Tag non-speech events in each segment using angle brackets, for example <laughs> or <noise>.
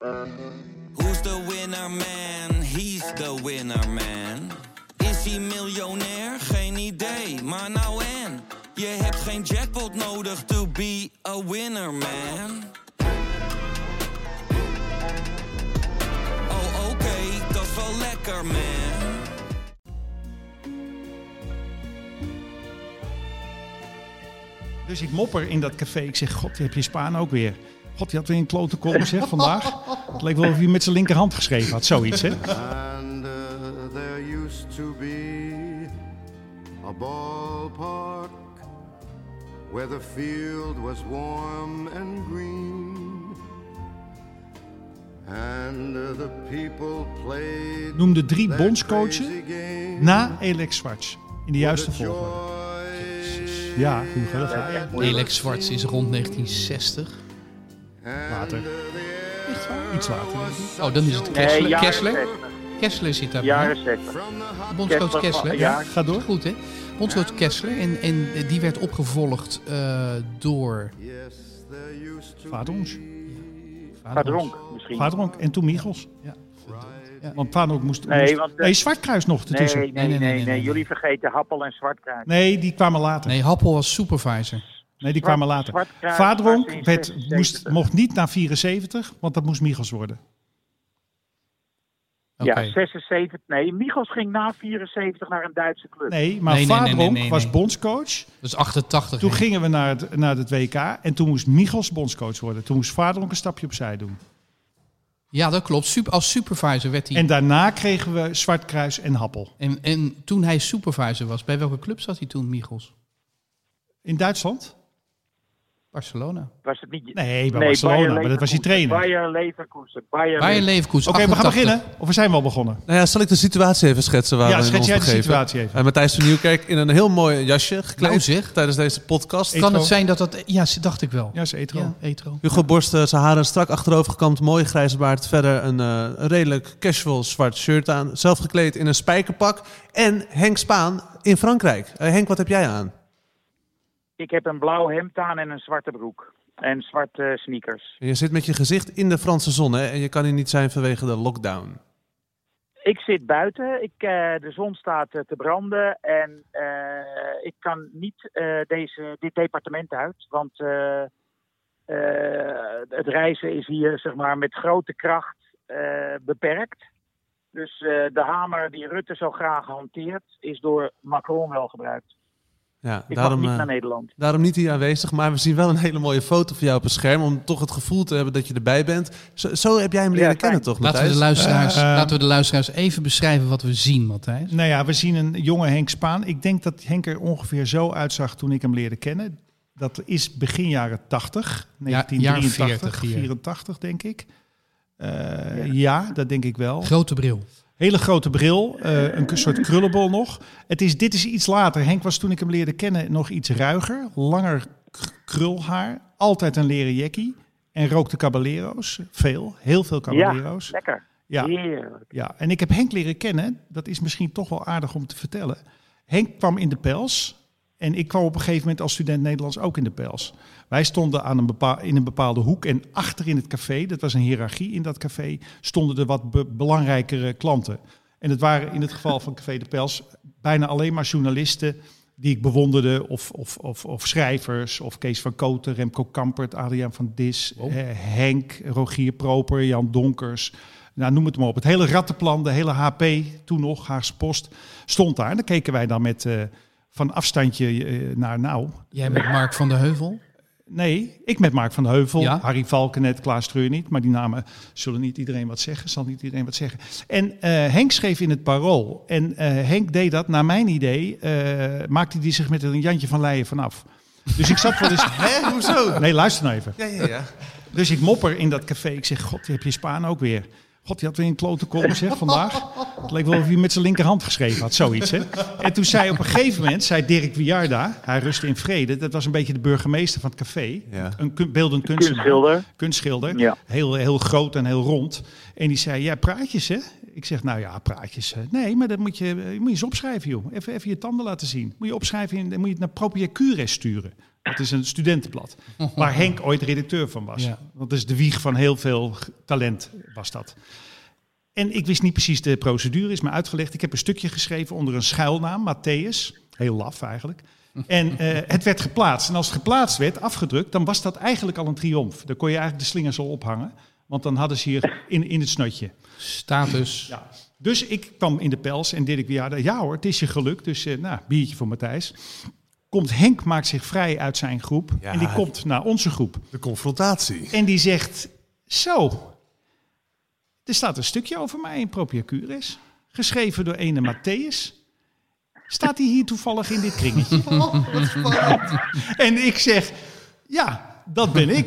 Who's the winner man? He's the winner man. Is hij miljonair? Geen idee, maar nou en. Je hebt geen jackpot nodig to be a winner man. Oh oké, dat is wel lekker man. Dus ik mopper in dat café. Ik zeg, god, heb je Spaan ook weer. God, die had weer een klote kolom zeg vandaag. Het leek wel of hij met zijn linkerhand geschreven had. Zoiets, hè? And uh, there used to be a ballpark where the field was warm and green. And uh, the people played Noemde drie game na Alex Schwartz. In de juiste volgorde. Ja, gaat. Alex Zwarts is rond 1960. Later. uh, the Iets later, denk ik. Oh, dan is het Nee, Kessler. jaren Kessler? 60. Kessler zit daar. Jaren 60. from the Bondscoach Kessler Ja, ja. Ga door. goed hè. Bondscoach Kessler. En, en die werd opgevolgd eh, door... Vadronk. Vadronk misschien. Vadronk en toen Michels. Ja. Want Vadronk moest... Nee, moest- want, eh, nee, Zwartkruis nog Nee, ertussen. nee, Nee, nee, nee, nee, nee, nee, nee. Jullie vergeten Happel en Zwartkruis. die kwamen later. Nee, Nee, Happel was supervisor. Die kwamen later. Zwartkruis Vadronk was in werd, 76. moest, mocht niet naar 74, want dat moest Michels worden. Ja, 76. Nee, Michels ging na 74 naar een Duitse club. Nee, maar Nee, nee, nee, nee, nee, was nee. bondscoach. Dus 88. Toen gingen we naar het, naar het WK en toen moest Michels bondscoach worden. Toen moest Vadronk een stapje opzij doen. Ja, dat klopt. Super, als supervisor werd hij... En daarna kregen we Zwartkruis en Happel. En, en toen hij supervisor was, bij welke club zat hij toen, Michels? In Duitsland? Barcelona. Was het niet... Nee, bij Barcelona, maar dat was die trainer. Bayer Leverkusen. Bayer Bayer Leverkusen. Leverkusen. Oké, we gaan 88. beginnen. Of we zijn wel begonnen? Nou ja, zal ik de situatie even schetsen waar Ja, we schets jij de begeven? situatie even. Eh, Matthijs van Nieuwkerk in een heel mooi jasje gekleed Nou zeg. tijdens deze podcast. Kan het zijn dat dat... Ja, dacht ik wel. Ja, is Etro. Ja, Etro. Hugo Borst, eh, zijn haren strak achterover gekamd, mooie grijze baard. Verder een, eh, een redelijk casual zwart shirt aan. Zelf gekleed in een spijkerpak. En Henk Spaan in Frankrijk. Eh, Henk, wat heb jij aan? Ik heb een blauw hemd aan en een zwarte broek. En zwarte sneakers. Je zit met je gezicht in de Franse zon hè? en je kan hier niet zijn vanwege de lockdown. Ik zit buiten. Ik, eh, de zon staat eh, te branden. En eh, ik kan niet eh, deze, dit departement uit. Want eh, eh, het reizen is hier zeg maar, met grote kracht eh, beperkt. Dus eh, de hamer die Rutte zo graag hanteert, is door Macron wel gebruikt. Ja, Ik daarom, mag niet eh, naar Nederland. daarom niet hier aanwezig, maar we zien wel een hele mooie foto van jou op het scherm. Om toch het gevoel te hebben dat je erbij bent. Zo, zo heb jij hem leren kennen, toch? Laten we, de luisteraars, Eh, eh, laten we de luisteraars even beschrijven wat we zien, Matthijs. Nou ja, we zien een jonge Henk Spaan. Ik denk dat Henk er ongeveer zo uitzag toen ik hem leerde kennen. Dat is begin jaren 80, Ja, 1983, jaren 40 hier. 84 denk ik. Eh, ja. dat denk ik wel. Grote bril. Hele grote bril, eh, een soort krullenbol nog. Het is, dit is iets later. Henk was toen ik hem leerde kennen nog iets ruiger. Langer krulhaar. Altijd een leren jackie. En rookte caballero's. Veel, heel veel caballero's. Ja, lekker. Ja, Heerlijk. ja, en ik heb Henk leren kennen. Dat is misschien toch wel aardig om te vertellen. Henk kwam in de pels. En ik kwam op een gegeven moment als student Nederlands ook in de pels. Wij stonden aan een bepaal, in een bepaalde hoek. En achter in het café, dat was een hiërarchie in dat café, stonden er wat be- belangrijkere klanten. En het waren in het geval van Café de Pels bijna alleen maar journalisten die ik bewonderde. Of, of, of, of schrijvers, of Kees van Koten, Remco Kampert, Adriaan van Dis, eh, Henk, Rogier Proper, Jan Donkers. Nou, noem het maar op. Het hele rattenplan, de hele HP, toen nog, Haagse Post, stond daar. En daar keken wij dan met eh, van afstandje eh, naar nou. Jij met Mark van der Heuvel. Nee, ik met Mark van de Heuvel, Ja? Harry Valkenet, Klaas Treur niet. Maar die namen zullen niet iedereen wat zeggen, zal niet iedereen wat zeggen. En eh, Henk schreef in het Parool. En eh, Henk deed dat, naar mijn idee, maakte hij zich met een Jantje van Leijen vanaf. Dus ik zat wel eens... <laughs> Hè, hoezo? Nee, luister nou even. Ja, ja, ja. Dus ik mopper in dat café. Ik zeg, god, heb je Spaan ook weer. God, die had weer een klote kolom zeg vandaag. Het leek wel of hij met zijn linkerhand geschreven had, zoiets. Hè? En toen zei op een gegeven moment, zei Dirk Wiarda, hij rustte in vrede. Dat was een beetje de burgemeester van het café. Ja. Een beeldend kunstenaar. Kunstschilder. Kunstschilder. Ja. Heel, heel groot en heel rond. En die zei, ja, praatjes hè? Ik zeg, nou ja, praatjes. hè. Nee, maar dat moet je, eh, moet je eens opschrijven, joh. Even, even je tanden laten zien. Moet je opschrijven, en dan moet je het naar Propiacures sturen. Dat is een studentenblad. Waar Henk ooit redacteur van was. Ja. Dat is de wieg van heel veel talent, was dat. En ik wist niet precies de procedure, is me uitgelegd. Ik heb een stukje geschreven onder een schuilnaam, Matthäus. Heel laf eigenlijk. En eh, het werd geplaatst. En als het geplaatst werd, afgedrukt, dan was dat eigenlijk al een triomf. Dan kon je eigenlijk de slingers al ophangen. Want dan hadden ze hier in, in het snotje. Status. Ja. Dus ik kwam in de pels en deed ik weer, ja, hoor, het is je gelukt. Dus eh, nou, biertje voor Matthijs. Komt Henk, maakt zich vrij uit zijn groep. Ja. En die komt naar onze groep. De confrontatie. En die zegt, zo, er staat een stukje over mij in Propiacuris. Geschreven door ene Matthäus. Staat hij hier toevallig in dit kringetje? <laughs> en ik zeg, ja, dat ben ik.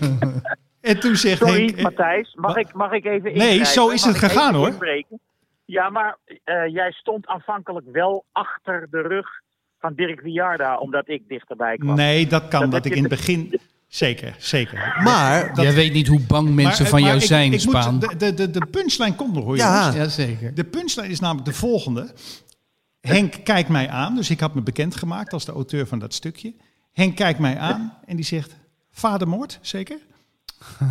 En toen zegt Sorry, Henk... eh, Matthijs. Mag ik, mag ik even Nee, ingrijpen? zo is Mag het gegaan, hoor. inbreken? Ja, maar eh, jij stond aanvankelijk wel achter de rug van Dirk Wiarda, omdat ik dichterbij kwam. Nee, dat kan. Dat ik in het begin... Zeker, zeker. Maar, Jij weet niet hoe bang mensen Maar, van eh, jou maar ik- zijn, ik moet- Spaan. de, de, de, de punchline komt nog hoor, Ja. jongens. Jazeker. De punchline is namelijk de volgende. Henk kijkt mij aan, dus ik had me bekendgemaakt als de auteur van dat stukje. Henk kijkt mij aan en die zegt, vadermoord, zeker?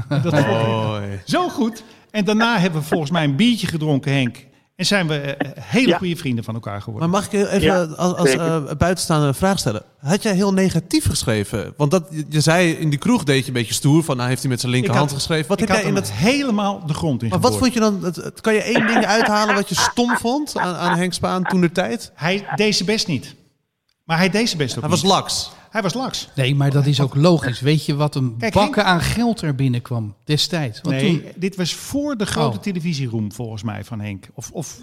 En dat vond ik Mooi. zo goed. En daarna hebben we volgens mij een biertje gedronken, Henk. En zijn we eh, hele Ja. goede vrienden van elkaar geworden. Maar mag ik even Ja, als, als eh, buitenstaande een vraag stellen? Had jij heel negatief geschreven? Want dat, je- zei in die kroeg deed je een beetje stoer van, nou heeft hij met zijn linkerhand had- geschreven. Wat ik heb had jij in dat... helemaal de grond in Maar wat vond je dan? Het, kan je één ding uithalen wat je stom vond aan, aan Henk Spaan toen de tijd? Hij deed zijn best niet. Maar hij deed zijn best ook Hij was laks. Hij was laks. Nee, maar dat is ook logisch. Weet je wat een Kijk, bakken aan geld er binnenkwam destijds? Want Nee, toen, dit was voor de grote Oh. televisieroom volgens mij van Henk. Of, of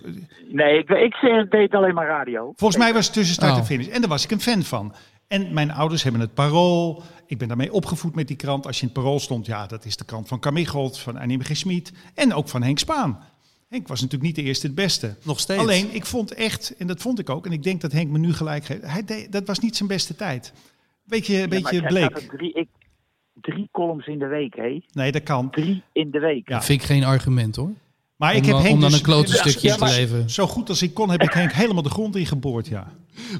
Nee, ik, ik deed alleen maar radio. Volgens mij was het tussen start Oh. en finish. En daar was ik een fan van. En mijn ouders hebben het Parool. Ik ben daarmee opgevoed met die krant. Als je in het Parool stond, ja, dat is de krant van Kamichelt, van Annie G. Schmid en ook van Henk Spaan. Henk was natuurlijk niet de eerste het beste. Nog steeds. Alleen, ik vond echt, en dat vond ik ook, en ik denk dat Henk me nu gelijk geeft, hij deed, dat was niet zijn beste tijd. Beetje, Ja, beetje bleek. Drie, ik, drie columns in de week, hé. Nee, dat kan. Drie in de week. Ja. vind ik geen argument hoor. Maar ik Om heb dan- Henk om dan dus- een klote Ja, stukje ja, te leveren. Zo goed als ik kon, heb ik Henk helemaal de grond in geboord, ja.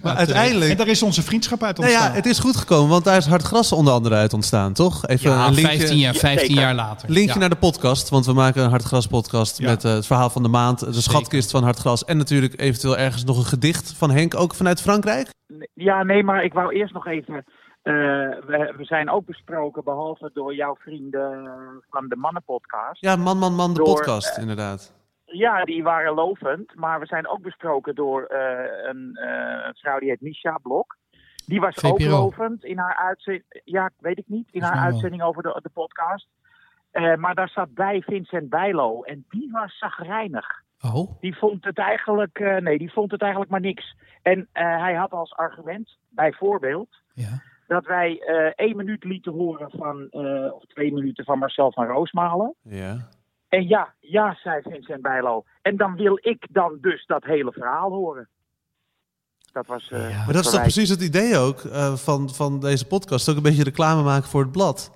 Maar En uiteindelijk... daar is onze vriendschap uit Nou ontstaan. ja, het is goed gekomen, want daar is hard gras onder andere uit ontstaan, toch? Even Ja, een linkje, 15 jaar, 15 zeker. jaar later. linkje Ja. naar de podcast, want we maken een Hardgras podcast Ja. met eh, het verhaal van de maand, de schatkist van Hardgras en natuurlijk eventueel ergens nog een gedicht van Henk, ook vanuit Frankrijk. Ja, nee, maar ik wou eerst nog even. Eh, we, we zijn ook besproken, behalve door jouw vrienden van de Mannenpodcast. Ja, man, man, man, de Door, podcast, inderdaad. Ja, die waren lovend. Maar we zijn ook besproken door eh, een eh, vrouw die heet Misha Blok. Die was ook lovend in haar uitzending. Ja, weet ik niet. In haar uitzending over de, de podcast. Eh, maar daar zat bij Vincent Bijlo. En die was zagrijnig. Oh, Die vond het eigenlijk. eh, nee, die vond het eigenlijk maar niks. En eh, hij had als argument, bijvoorbeeld ja. Dat wij eh één minuut lieten horen van, eh, of twee minuten van Marcel van Roosmalen. Ja. En ja, ja, zei Vincent Bijlo. En dan wil ik dan dus dat hele verhaal horen. Dat was. eh, Ja. Maar dat is toch precies het idee ook eh, van, van deze podcast, ook een beetje reclame maken voor het blad.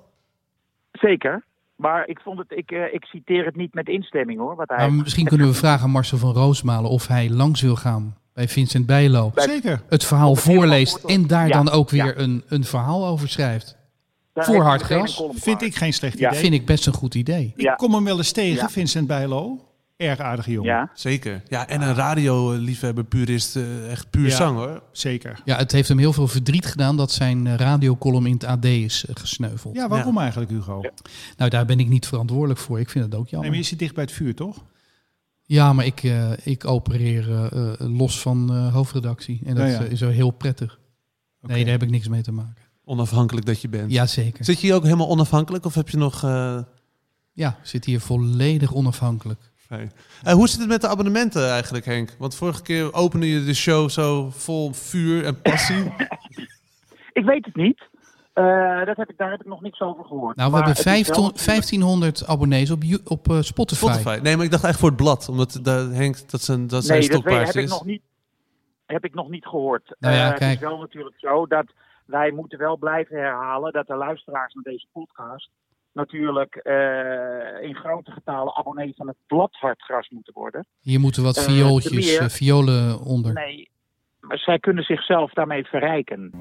Zeker. Maar ik, vond het, ik, eh, ik citeer het niet met instemming hoor. Wat hij Maar misschien kunnen we vragen aan Marcel van Roosmalen of hij langs wil gaan bij Vincent Bijlo. Zeker. Het verhaal voorleest voor- en daar Ja, dan ook weer ja. een, een verhaal over schrijft. Voor Vind ik geen slecht Ja. idee. Vind ik best een goed idee. Ik kom hem wel eens tegen, Ja. Vincent Bijlo. Erg aardige jongen. Ja. Zeker. Ja, en een radioliefhebber, purist, eh, echt puur Ja. zang hoor. Zeker. Ja, het heeft hem heel veel verdriet gedaan dat zijn eh, radiocolumn in het AD is eh, gesneuveld. Ja, waarom eigenlijk, Hugo? Nou, daar ben ik niet verantwoordelijk voor. Ik vind het ook Nee, jammer. maar je zit dicht bij het vuur, toch? Ja, maar ik, eh, ik opereer eh, eh, los van eh, hoofdredactie. En dat Ja, ja. eh, is wel heel prettig. Nee, daar heb ik niks mee te maken. Onafhankelijk dat je bent. Jazeker. Zit je hier ook helemaal onafhankelijk of heb je nog... eh, Ja, ik zit hier volledig onafhankelijk. fijn? Eh, hoe zit het met de abonnementen eigenlijk, Henk? Want vorige keer opende je de show zo vol vuur en passie. <laughs> Ik weet het niet. Eh, dat heb ik, daar heb ik nog niks over gehoord. Nou, we Maar hebben het is wel 15 1500 abonnees op, op eh, Spotify. Spotify. Nee, maar ik dacht echt voor het blad. Omdat de, Henk, dat zijn, dat zijn Nee, dat heb, ik is. nog niet, heb ik nog niet gehoord. Nou ja, Eh, Het kijk. is wel natuurlijk zo dat wij moeten wel blijven herhalen dat de luisteraars naar deze podcast natuurlijk eh, in grote getalen abonnee van het blad Hartgras moeten worden. Hier moeten wat viooltjes, violen onder. Nee, maar zij kunnen zichzelf daarmee verrijken.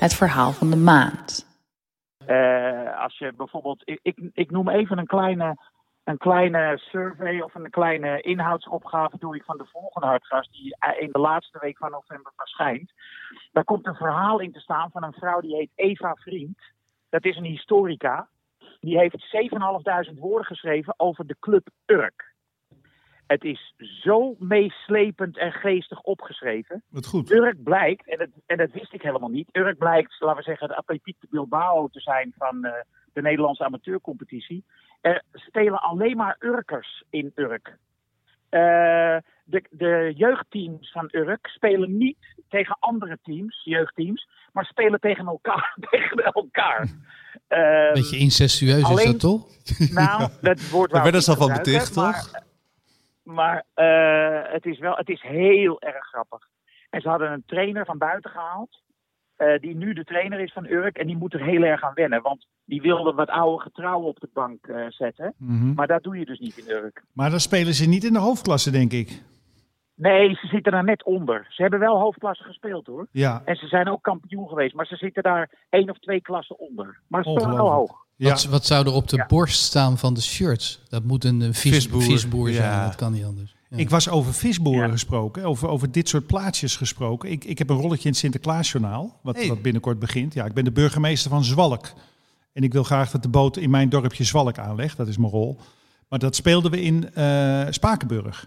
Het verhaal van de maand. Eh, als je bijvoorbeeld, ik, ik, noem even een kleine, een kleine survey of een kleine inhoudsopgave doe ik van de volgende hartgast die in de laatste week van november verschijnt. Daar komt een verhaal in te staan van een vrouw die heet Eva Vriend. Dat is een historica. Die heeft 7.500 woorden geschreven over de club Urk. Het is zo meeslepend en geestig opgeschreven. Wat goed. Urk blijkt, en dat, en dat wist ik helemaal niet, Urk blijkt, laten we zeggen, de Atletiek de Bilbao te zijn van eh, de Nederlandse amateurcompetitie. Er spelen alleen maar Urkers in Urk. Eh, de, de jeugdteams van Urk spelen niet tegen andere teams, jeugdteams, maar spelen tegen elkaar. <laughs> tegen elkaar. Ehm, Beetje incestueus is dat toch? nou, <laughs> dat woord Daar wou werden al van beticht, toch? Maar eh, het is wel, het is heel erg grappig. En ze hadden een trainer van buiten gehaald. eh, die nu de trainer is van Urk. En die moet er heel erg aan wennen. Want die wilde wat oude getrouwen op de bank eh, zetten. Mhm. Maar dat doe je dus niet in Urk. Maar dan spelen ze niet in de hoofdklasse, denk ik. Nee, ze zitten daar net onder. Ze hebben wel hoofdklasse gespeeld hoor. Ja, En ze zijn ook kampioen geweest. Maar ze zitten daar één of twee klassen onder. Maar ze spelen wel hoog. Ja. Wat, wat zou er op de Ja. borst staan van de shirts? Dat moet een, vis, Visboer. visboer, zijn, Ja. dat kan niet anders. Ja. Ik was over visboeren Ja. gesproken, over, over dit soort plaatsjes gesproken. Ik, ik heb een rolletje in het Sinterklaasjournaal, wat, Hey. wat binnenkort begint. Ja, ik ben de burgemeester van Zwalk. En ik wil graag dat de boot in mijn dorpje Zwalk aanlegt. Dat is mijn rol. Maar dat speelden we in eh, Spakenburg.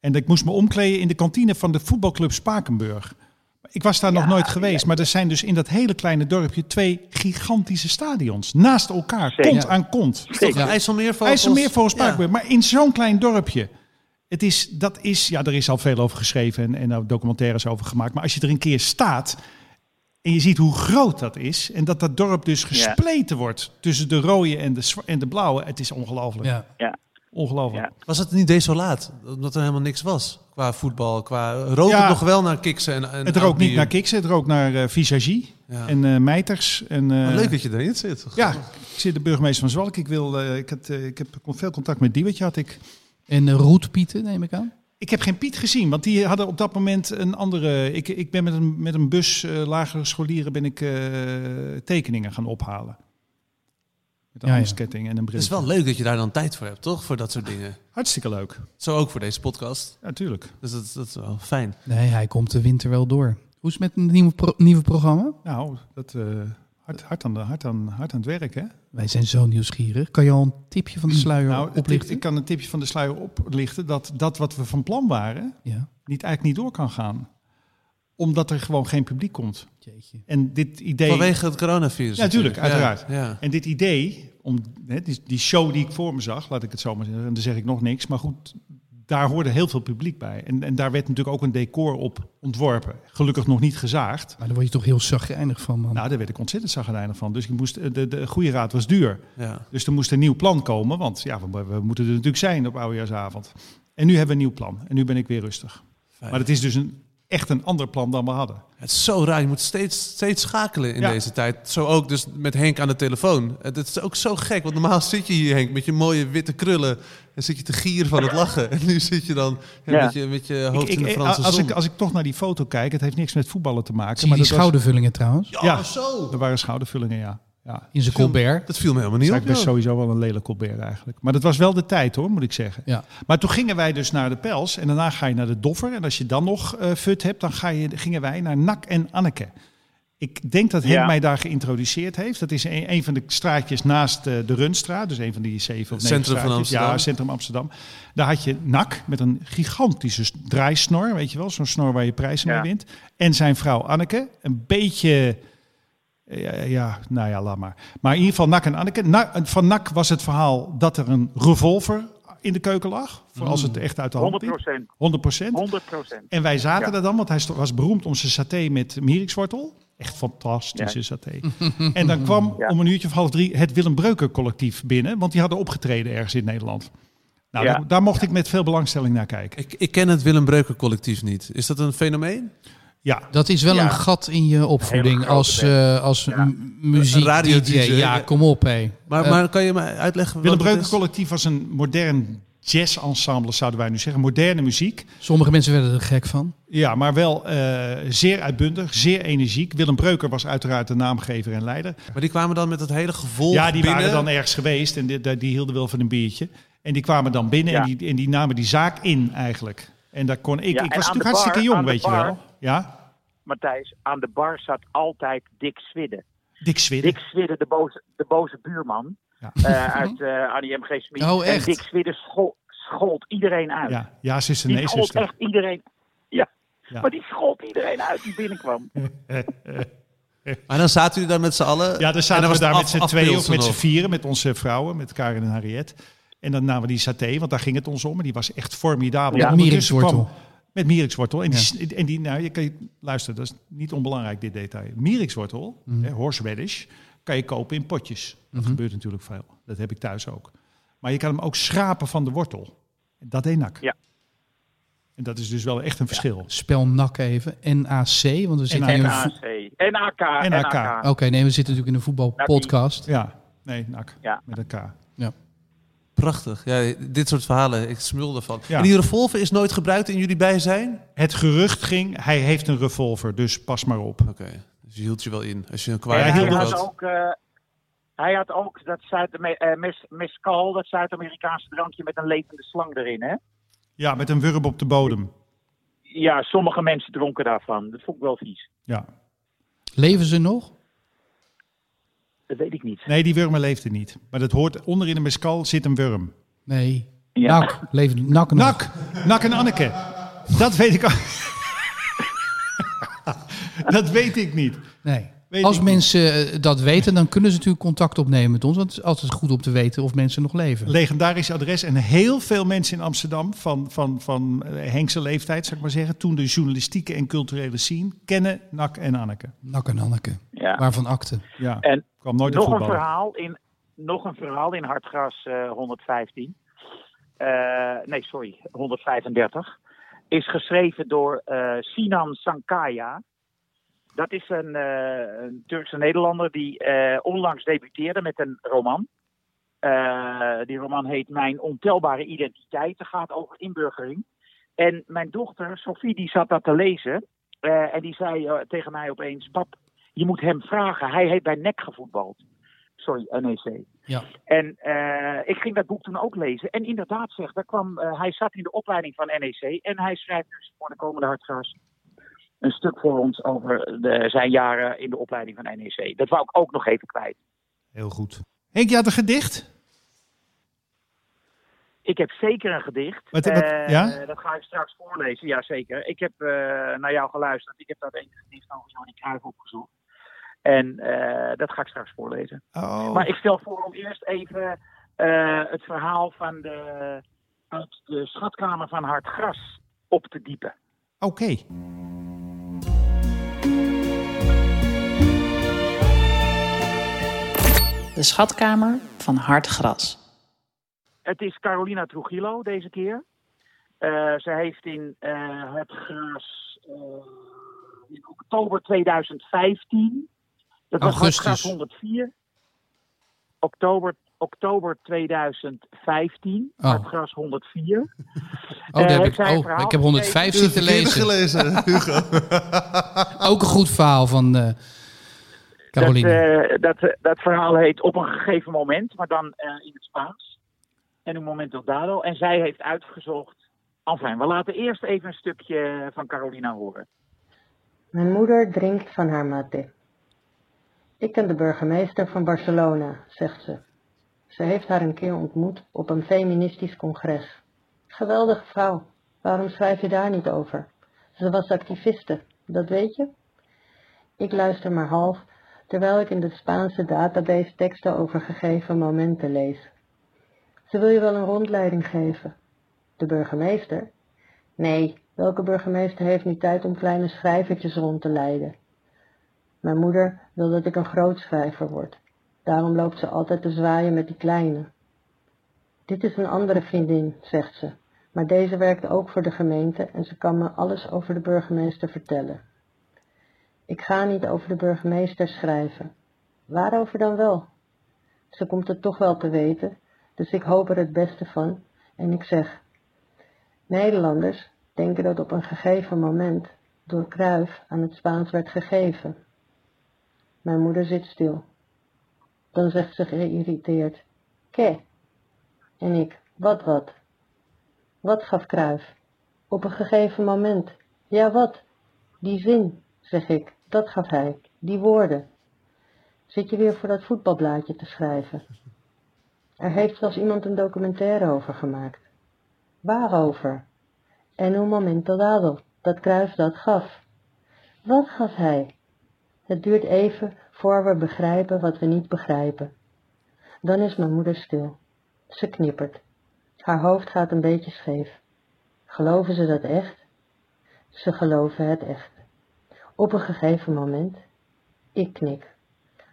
En ik moest me omkleden in de kantine van de voetbalclub Spakenburg. Ik was daar nog nooit geweest, maar er zijn dus in dat hele kleine dorpje twee gigantische stadions. Naast elkaar, Zeker. kont aan kont. Toch, Ja. IJsselmeervogels. IJsselmeervogels Ja. Spakenburg, maar in zo'n klein dorpje. Het is, dat is, ja, er is al veel over geschreven en, en documentaires over gemaakt. Maar als je er een keer staat en je ziet hoe groot dat is. En dat dat dorp dus gespleten wordt tussen de rode en de, en de blauwe. Het is ongelooflijk. Ja. Ongelooflijk. Ja. Was het niet desolaat? Omdat er helemaal niks was qua voetbal, qua rook Ja. nog wel naar kiksen en, en Het rookt niet naar Kiksen, het rookt naar eh Visagie Ja. en eh Mijters. En, eh, Maar leuk dat je erin zit. Ja, ik zit de burgemeester van Zwalk. Ik, wil, eh, ik, had, eh, ik heb veel contact met Diewertje. Had ik. En uh, roetpieten, neem ik aan? Ik heb geen Piet gezien, want die hadden op dat moment een andere. Ik, ik ben met een, met een bus eh, lagere scholieren ben ik eh, tekeningen gaan ophalen. Met een Ja, en een bril. Het is wel leuk dat je daar dan tijd voor hebt, toch? Voor dat soort dingen. Hartstikke leuk. Zo ook voor deze podcast. Ja, tuurlijk. Dus dat, dat is wel fijn. Nee, hij komt de winter wel door. Hoe is het met het nieuwe, pro- nieuwe programma? Nou, dat, eh, hard, hard, aan de, hard, aan, hard aan het werk, hè? Wij zijn zo nieuwsgierig. Kan je al een tipje van de sluier Nou, oplichten? ik kan een tipje van de sluier oplichten dat dat wat we van plan waren, Ja, niet eigenlijk niet door kan gaan. Omdat er gewoon geen publiek komt. jeetje. En dit idee. Vanwege het coronavirus. Ja, tuurlijk, Ja, uiteraard. Ja. En dit idee, om, hè, die, die show die ik voor me zag, laat ik het zo maar zeggen, en dan zeg ik nog niks, maar goed, daar hoorde heel veel publiek bij. En, en daar werd natuurlijk ook een decor op ontworpen. Gelukkig nog niet gezaagd. Maar daar word je toch heel zagrijnig van, man. Nou, daar werd ik ontzettend zagrijnig van. Dus ik moest, de, de goede raad was duur. Ja. Dus er moest een nieuw plan komen, want ja, we, we moeten er natuurlijk zijn op oudejaarsavond. En nu hebben we een nieuw plan. En nu ben ik weer rustig. Fijn. Maar het is dus een, echt een ander plan dan we hadden. Het is zo raar. Je moet steeds, steeds schakelen in Ja. deze tijd. Zo ook dus met Henk aan de telefoon. Het is ook zo gek. Want normaal zit je hier, Henk, met je mooie witte krullen. En zit je te gieren van het lachen. En nu zit je dan ja, Ja. met, je, met je hoofd Ik- in de ik- Franse als, zon. ik, als ik toch naar die foto kijk, het heeft niks met voetballen te maken. Zie je die was- schoudervullingen trouwens? ja, ja. zo. Er waren schoudervullingen, ja. Ja. In zijn Colbert. Dat viel me helemaal niet is op. eigenlijk best joh. sowieso wel een lelijk Colbert eigenlijk. Maar dat was wel de tijd hoor, moet ik zeggen. Ja. Maar toen gingen wij dus naar de Pels en daarna ga je naar de Doffer. En als je dan nog eh fut hebt, dan ga je, gingen wij naar Nak en Anneke. Ik denk dat Ja. mij daar geïntroduceerd heeft. Dat is een, een van de straatjes naast eh, de Runstraat. Dus een van die zeven of negen centrum van straatjes. Amsterdam. Ja, centrum Amsterdam. Daar had je Nak met een gigantische draaisnor. Weet je wel, zo'n snor waar je prijzen Ja. mee wint. En zijn vrouw Anneke. Een beetje... Ja, ja, nou ja, laat maar. Maar in ieder geval Nak en Anneke. Na- van Nak was het verhaal dat er een revolver in de keuken lag. Voor als het echt uit de hand 100 liep. procent. 100 procent. 100 procent. En wij zaten Ja. er dan, want hij was beroemd om zijn saté met mierikswortel. Echt fantastische Ja. saté. <laughs> en dan kwam Ja. om een uurtje of half drie het Willem Breuker collectief binnen. Want die hadden opgetreden ergens in Nederland. Nou, Ja. daar, daar mocht ik met veel belangstelling naar kijken. Ik, ik ken het Willem Breuker collectief niet. Is dat een fenomeen? Ja, Dat is wel Ja. een gat in je opvoeding als, eh als Ja. muziek radio DJ. DJ, Ja, kom op hé. Maar, Eh, maar kan je me uitleggen Willem Breuker collectief was een modern jazz-ensembles, zouden wij nu zeggen. Moderne muziek. Sommige mensen werden er gek van. Ja, maar wel eh, zeer uitbundig, zeer energiek. Willem Breuker was uiteraard de naamgever en leider. Maar die kwamen dan met het hele gevolg Ja, die binnen. waren dan ergens geweest en die, die- hielden wel van een biertje. En die kwamen dan binnen en, die, en die namen die zaak in eigenlijk. En daar kon ik, Ja, ik was natuurlijk hartstikke jong, weet je wel. Ja, Matthijs, aan de bar zat altijd Dick Swidde. Dick Swidde. Dick Swidde, de boze, de boze buurman Ja. eh, uit eh Annie M.G. Smit. Oh, echt? En Dick Swidde schol- schold iedereen uit. Ja, ja zuster, die nee, schold zuster. echt iedereen. Ja. Ja. maar die schold iedereen uit die binnenkwam. <laughs> Maar dan zaten jullie daar met z'n allen. Ja, dan en zaten dan we was daar met z'n tweeën of met z'n vieren, met onze vrouwen, met Karin en Harriet. En dan namen we die saté, want daar ging het ons om. En die was echt formidabel. Ja. En Mierikswortel. Met mierikswortel. En die, en die nou, je kan je, luister, dat is niet onbelangrijk dit detail. Mierikswortel, Mhm. hè, horseradish, kan je kopen in potjes. Dat gebeurt natuurlijk veel. Dat heb ik thuis ook. Maar je kan hem ook schrapen van de wortel. En dat deed nak. Ja. En dat is dus wel echt een verschil. Spel NAC even. NAC, want we zitten in een vo- NAC. NAK. NAK. NAK. Oké, nee, we zitten natuurlijk in een voetbalpodcast. Ja, nee, nak. Ja. Met een K. Prachtig. Ja, dit soort verhalen, ik smul ervan. Ja. En die revolver is nooit gebruikt in jullie bijzijn? Het gerucht ging, hij heeft een revolver, dus pas maar op. Oké, dus je hield je wel in. Als je een Ja, kwaad hij had ook, eh, hij had ook dat Zuid eh mescal, dat Zuid-Amerikaanse drankje met een levende slang erin. Hè? Ja, met een wurm op de bodem. Ja, sommige mensen dronken daarvan. Dat vond ik wel vies. Ja. Leven ze nog? Dat weet ik niet. Nee, die wurmen leefde niet. Maar dat hoort, onderin een mescal zit een wurm. Nee. Ja. Leven NAC nog? Nak, Nak en Anneke. Dat weet ik al. <laughs> dat weet ik niet. Nee. Weet Als niet. mensen eh, dat weten, dan kunnen ze natuurlijk contact opnemen met ons. Want het is altijd goed om te weten of mensen nog leven. Legendarisch adres. En heel veel mensen in Amsterdam van, van, van eh, Henkse leeftijd, zou ik maar zeggen. Toen de journalistieke en culturele scene kennen Nak en Anneke. Nak en Anneke. Ja. Waarvan akte. Ja, En kwam nooit nog een, verhaal in, nog een verhaal in Hartgras eh, 115. Eh, nee, sorry, 135. Is geschreven door eh, Sinan Sankaya. Dat is een, eh, een Turkse Nederlander die eh, onlangs debuteerde met een roman. Eh, die roman heet Mijn ontelbare identiteit. Het gaat over inburgering. En mijn dochter, Sophie, die zat dat te lezen. Eh, en die zei eh, tegen mij opeens: Pap, je moet hem vragen. Hij heeft bij NEC gevoetbald. Sorry, NEC. Ja. En eh, ik ging dat boek toen ook lezen. En inderdaad, zeg, daar kwam, eh, hij zat in de opleiding van NEC. En hij schrijft dus voor de komende hartgras een stuk voor ons over de, zijn jaren in de opleiding van NEC. Dat wou ik ook nog even kwijt. Heel goed. Henk, je had een gedicht? Ik heb zeker een gedicht. Wat- wat- Eh, ja? Dat ga ik straks voorlezen, ja zeker. Ik heb eh, naar jou geluisterd. Ik heb dat ene gedicht over Johnny Cruijff opgezocht. En eh, dat ga ik straks voorlezen. Oh, Maar ik stel voor om eerst even eh, het verhaal van de, uit de schatkamer van Hartgras op te diepen. oké. De schatkamer van hard gras. Het is Carolina Trujillo deze keer. Eh, ze heeft in eh, het gras eh, in oktober 2015. Dat was Augustus. Hartgras 104. Oktober, oktober 2015. Oh. Hartgras 104. <laughs> Oh, daar Eh, heb ik, oh, ik heb 105 Je hebt zitten het verkeerde lezen. gelezen, <laughs> Hugo. Ook een goed verhaal van eh Caroline. Dat, eh, dat, dat verhaal heet Op een gegeven moment, maar dan eh, in het Spaans. En een momento dado. En zij heeft uitgezocht. Enfin, we laten eerst even een stukje van Carolina horen. Mijn moeder drinkt van haar mate. Ik ken de burgemeester van Barcelona, zegt ze. Ze heeft haar een keer ontmoet op een feministisch congres. Geweldige vrouw. Waarom schrijf je daar niet over? Ze was activiste, dat weet je? Ik luister maar half, terwijl ik in de Spaanse database teksten over gegeven momenten lees. Ze wil je wel een rondleiding geven. De burgemeester? Nee, welke burgemeester heeft nu tijd om kleine schrijvertjes rond te leiden? Mijn moeder wil dat ik een groot schrijver word. Daarom loopt ze altijd te zwaaien met die kleine. Dit is een andere vriendin, zegt ze, maar deze werkt ook voor de gemeente en ze kan me alles over de burgemeester vertellen. Ik ga niet over de burgemeester schrijven. Waarover dan wel? Ze komt het toch wel te weten, dus ik hoop er het beste van En ik zeg, Nederlanders denken dat op een gegeven moment door Cruijff aan het Spaans werd gegeven. Mijn moeder zit stil. Dan zegt ze geïrriteerd, ke. En ik, wat wat? Wat gaf Cruijff? Op een gegeven moment. Ja, wat? Die zin, zeg ik, dat gaf hij, die woorden. Zit je weer voor dat voetbalblaadje te schrijven? Er heeft zelfs iemand een documentaire over gemaakt. Waarover? En un momento dado, dat Cruijff dat gaf. Wat gaf hij? Het duurt even voor we begrijpen wat we niet begrijpen. Dan is mijn moeder stil. Ze knippert. Haar hoofd gaat een beetje scheef. Geloven ze dat echt? Ze geloven het echt. Op een gegeven moment, ik knik.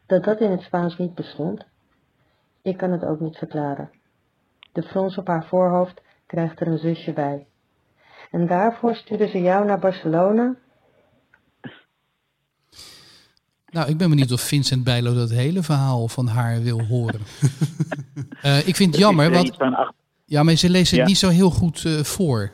Dat dat in het Spaans niet bestond? Ik kan het ook niet verklaren. De frons op haar voorhoofd krijgt er een zusje bij. En daarvoor sturen ze jou naar Barcelona? Nou, ik ben benieuwd of Vincent Bijlo dat hele verhaal van haar wil horen. <laughs> Eh, ik vind het jammer, want ja, maar ze leest het Ja. niet zo heel goed eh, voor.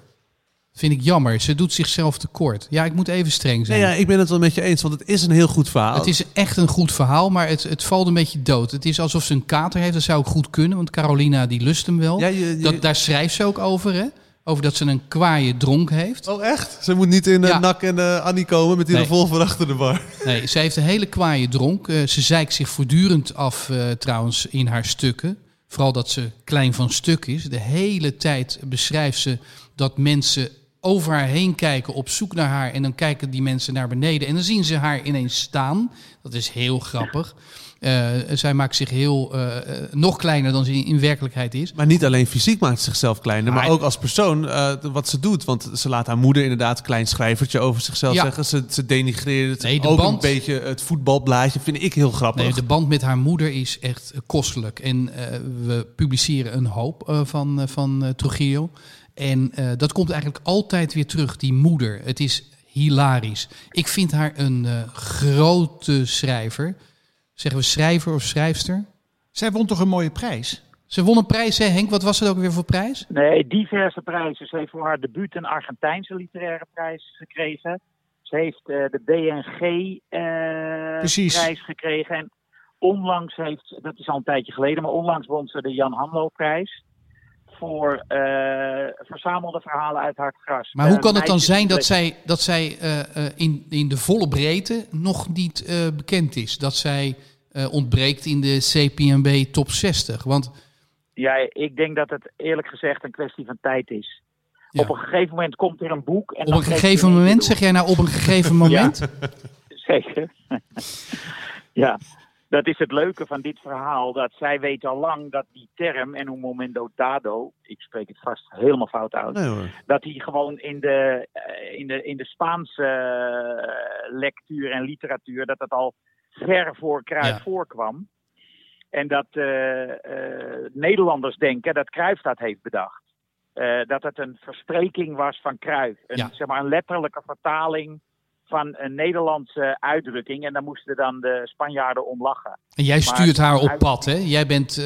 Vind ik jammer. Ze doet zichzelf tekort. Ja, ik moet even streng Nee, zijn. ja, ik ben het wel met je eens, want het is een heel goed verhaal. Het is echt een goed verhaal, maar het, het valt een beetje dood. Het is alsof ze een kater heeft. Dat zou ook goed kunnen, want Carolina die lust hem wel. Ja, je- je- dat, daar schrijft ze ook over, hè? Over dat ze een kwaaie dronk heeft. Oh, echt? Ze moet niet in de Ja. Nak en eh, Annie komen met die Nee. revolver achter de bar. Nee, ze heeft een hele kwaaie dronk. Eh, ze zeikt zich voortdurend af eh, trouwens in haar stukken. Vooral dat ze klein van stuk is. De hele tijd beschrijft ze dat mensen over haar heen kijken op zoek naar haar. En dan kijken die mensen naar beneden. En dan zien ze haar ineens staan. Dat is heel grappig. Eh, zij maakt zich heel eh, eh, nog kleiner dan ze in, in werkelijkheid is. Maar niet alleen fysiek maakt ze zichzelf kleiner, maar Maar- ook als persoon wat ze doet. Want ze laat haar moeder inderdaad een klein schrijvertje over zichzelf Ja. zeggen. Ze, ze denigreert Nee, de ook band- een beetje het voetbalblaadje. Vind ik heel grappig. Nee, de band met haar moeder is echt kostelijk. En we publiceren een hoop van, van Trujillo. En dat komt eigenlijk altijd weer terug, die moeder. Het is hilarisch. Ik vind haar een grote schrijver. Zeggen we schrijver of schrijfster? Zij won toch een mooie prijs? Ze won een prijs, hè Henk? Wat was het ook weer voor prijs? Nee, diverse prijzen. Ze heeft voor haar debuut een Argentijnse literaire prijs gekregen. Ze heeft eh, de. BNG-prijs gekregen. En onlangs heeft, dat is al een tijdje geleden, maar onlangs won ze de Jan Hanlo-prijs. Voor eh, verzamelde verhalen uit haar gras. Maar hoe Eh, kan het dan zijn dat zij, dat zij eh, in, in de volle breedte nog niet bekend is? Dat zij ontbreekt in de CPMB top 60? Want Ja, ik denk dat het eerlijk gezegd een kwestie van tijd is. Ja. Op een gegeven moment komt er een boek. En op een gegeven moment, zeg jij nou op een gegeven <laughs> moment? Zeker. <laughs> ja, dat is het leuke van dit verhaal. Dat zij weet al lang dat die term en un momento dado, ik spreek het vast helemaal fout uit, Nee dat die gewoon in de, eh, in de, in de Spaanse eh, lectuur en literatuur, dat dat al ver voor Kruif Ja. voorkwam. En dat eh, Nederlanders denken dat Kruif dat heeft bedacht. Eh, dat het een verspreking was van Kruif. Een, Ja. zeg maar, een letterlijke vertaling van een Nederlandse uitdrukking. En daar moesten dan de Spanjaarden om lachen. En jij Maar- stuurt haar op pad, hè? Jij bent eh,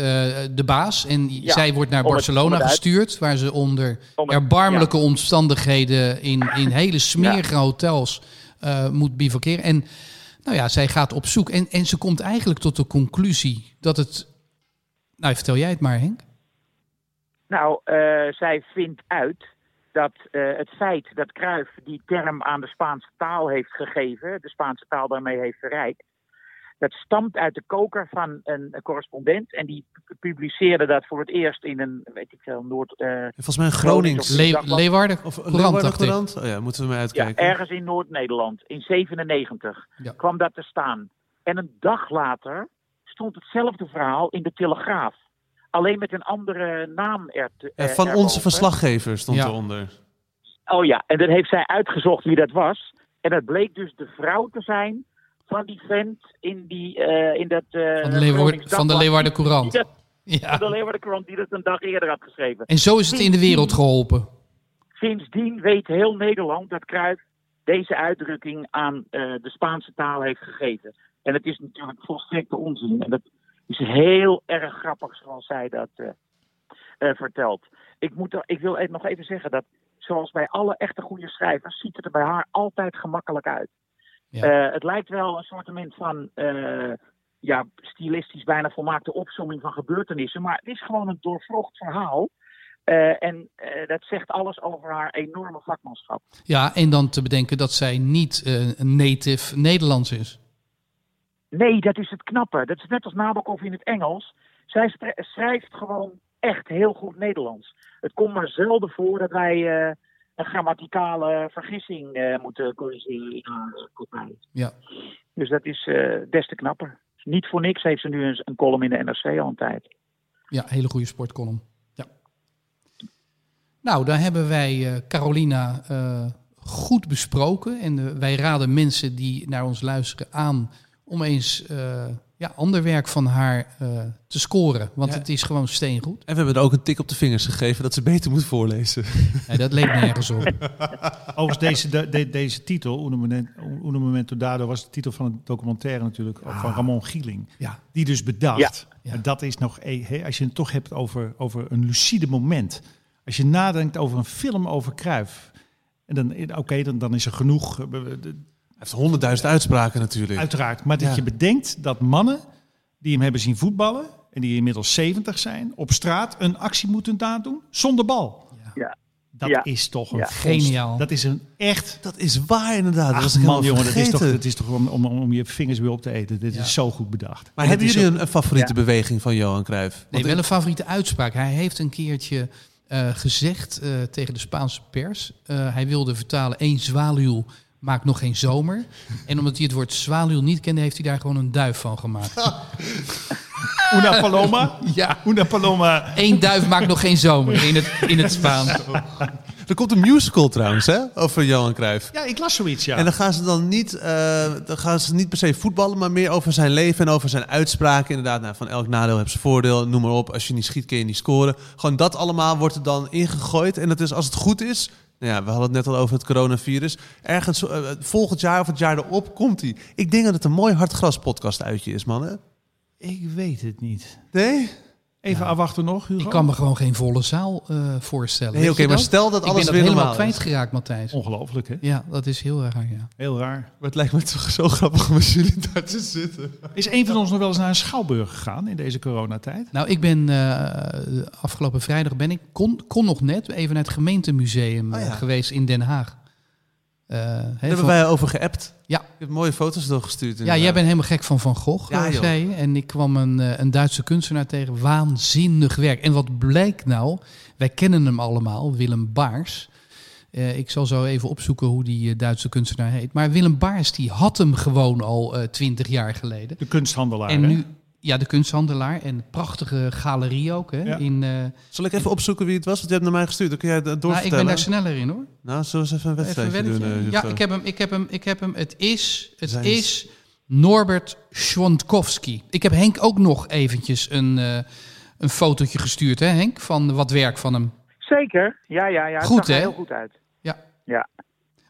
de baas en Ja, zij wordt naar Barcelona het gestuurd, waar ze onder het- erbarmelijke omstandigheden in, in hele smerige hotels eh, moet bivakeren. En nou ja, zij gaat op zoek en, en ze komt eigenlijk tot de conclusie dat het... Nou, vertel jij het maar, Henk. Nou, eh, zij vindt uit dat eh, het feit dat Cruijff die term aan de Spaanse taal heeft gegeven, de Spaanse taal daarmee heeft verrijkt, dat stamt uit de koker van een, correspondent. En die pu- publiceerde dat voor het eerst in een, weet ik veel, Noord... eh, Volgens mij een Gronings. Le-. Leeuwarden Of een Courant, Leeuwarden dacht ik. Courant? Oh ja, moeten we maar ja, uitkijken. ergens in Noord-Nederland, in 97, Ja. kwam dat te staan. En een dag later stond hetzelfde verhaal in de Telegraaf. Alleen met een andere naam er te, Eh, eh, van onze verslaggever stond Ja. eronder. Oh ja, en dan heeft zij uitgezocht wie dat was. En dat bleek dus de vrouw te zijn van die vent in, die, eh, in dat... eh, van de, Leeuwarden, van de Courant. dat- Van de Ja. Leeuwarden Courant die dat een dag eerder had geschreven. En zo is het in de wereld geholpen. Sindsdien weet heel Nederland dat Cruijff deze uitdrukking aan eh, de Spaanse taal heeft gegeven. En het is natuurlijk volstrekte onzin. En dat is heel erg grappig zoals zij dat, eh, eh, verteld. Ik, moet er, ik wil even nog even zeggen dat, zoals bij alle echte goede schrijvers, ziet het er bij haar altijd gemakkelijk uit. Ja. Eh, het lijkt wel een soort van ja, stilistisch bijna volmaakte opsomming van gebeurtenissen. Maar het is gewoon een doorvrocht verhaal. En dat zegt alles over haar enorme vakmanschap. Ja, en dan te bedenken dat zij niet een native Nederlands is. Nee, dat is het knappe. Dat is net als Nabokov in het Engels. Zij schrijft gewoon echt heel goed Nederlands. Het komt maar zelden voor dat wij eh, een grammaticale vergissing eh, moeten corrigeren in haar uh, kopij. Ja. Dus dat is eh, des te knapper. Niet voor niks heeft ze nu een, een column in de NRC al een tijd. Ja, hele goede sportcolumn. Ja. Nou, daar hebben wij eh, Carolina eh, goed besproken. En eh, wij raden mensen die naar ons luisteren aan om eens eh, ja, ander werk van haar eh, te scoren. Want Ja. het is gewoon steengoed. En we hebben er ook een tik op de vingers gegeven dat ze beter moet voorlezen. Nee, dat leek nergens op. <laughs> Overigens, deze, de- de- deze titel, Uno Momento, Dado, was de titel van een documentaire natuurlijk van Ramon Gieling. Ja. Die dus bedacht. Ja. En dat is nog, e- hè, als je het toch hebt over, over een lucide moment. Als je nadenkt over een film over Cruijff. En dan, oké, dan, dan is er genoeg. Heeft honderdduizend uitspraken natuurlijk. Uiteraard. Maar dat Ja. je bedenkt dat mannen die hem hebben zien voetballen. en die inmiddels 70 zijn. op straat een actie moeten nadoen zonder bal. Ja. Dat Ja. is toch een Ja. Geniaal. Dat is een echt. Dat is waar inderdaad. dat was Ach man, jongen, dat is toch, dat is toch om, om, om je vingers weer op te eten. Dit Ja. is zo goed bedacht. Maar En hebben het is jullie ook- een, een favoriete Ja. beweging van Johan Cruijff? Nee, Want wel een favoriete uitspraak. Hij heeft een keertje eh, gezegd eh, tegen de Spaanse pers. eh, hij wilde vertalen, één zwaluw maakt nog geen zomer. En omdat hij het woord zwaluw niet kende, heeft hij daar gewoon een duif van gemaakt. <laughs> Una Paloma. <laughs> Ja, Una Paloma. één duif maakt nog geen zomer in het, in het Spaans. <laughs> Er komt een musical trouwens, hè? Over Johan Cruijff. Ja, ik las zoiets, ja. En dan gaan ze dan niet, eh, dan gaan ze niet per se voetballen, maar meer over zijn leven en over zijn uitspraken. Inderdaad, nou, van elk nadeel heb zijn voordeel, noem maar op. Als je niet schiet, kun je niet scoren. Gewoon dat allemaal wordt er dan ingegooid. En dat is, als het goed is, nou ja, we hadden het net al over het coronavirus. Ergens eh, volgend jaar of het jaar erop komt hij. Ik denk dat het een mooi hardgras podcast uitje is, man. Hè? Ik weet het niet. Nee? Even afwachten nog, Hugo. Ik kan me gewoon geen volle zaal eh, voorstellen. Nee, oké, maar stel dat Ik alles ben weer dat helemaal is. kwijtgeraakt, Matthijs. Ongelooflijk, hè? Ja, dat is heel raar, ja. Heel raar. Maar het lijkt me toch zo <laughs> grappig om met jullie daar te zitten. Is een van ons nog wel eens naar een schouwburg gegaan in deze coronatijd? Nou, ik ben eh, afgelopen vrijdag ben ik, kon, kon nog net, even naar het gemeentemuseum Oh ja. eh, geweest in Den Haag. Eh, hè, Daar hebben van- wij over geappt. Ja. Je hebt mooie foto's doorgestuurd. ja, jij bent helemaal gek van Van Gogh, Ja, eh, zei je. En ik kwam een, eh, een Duitse kunstenaar tegen. Waanzinnig werk. En wat blijkt nou? Wij kennen hem allemaal, Willem Baars. Eh, ik zal zo even opzoeken hoe die Duitse kunstenaar heet. Maar Willem Baars die had hem gewoon al twintig jaar geleden. De kunsthandelaar. En nu, ja, de kunsthandelaar. En prachtige galerie ook. Hè, Ja. in, eh, Zal ik even opzoeken wie het was? Want je hebt naar mij gestuurd. Dan kun jij het nou, ik doorvertellen. ben daar sneller in hoor. Nou, zullen we eens even een wedstrijdje doen? eh, ja, ik heb hem. Ik heb hem. Ik heb hem. Het is. Het Zijn is Norbert Schwantkowski. Ik heb Henk ook nog eventjes een, eh, een fotootje gestuurd, hè Henk? Van wat werk van hem. Zeker, ja, ja, ja. Het Goed, zag er hè? heel goed uit. Ja. Ja.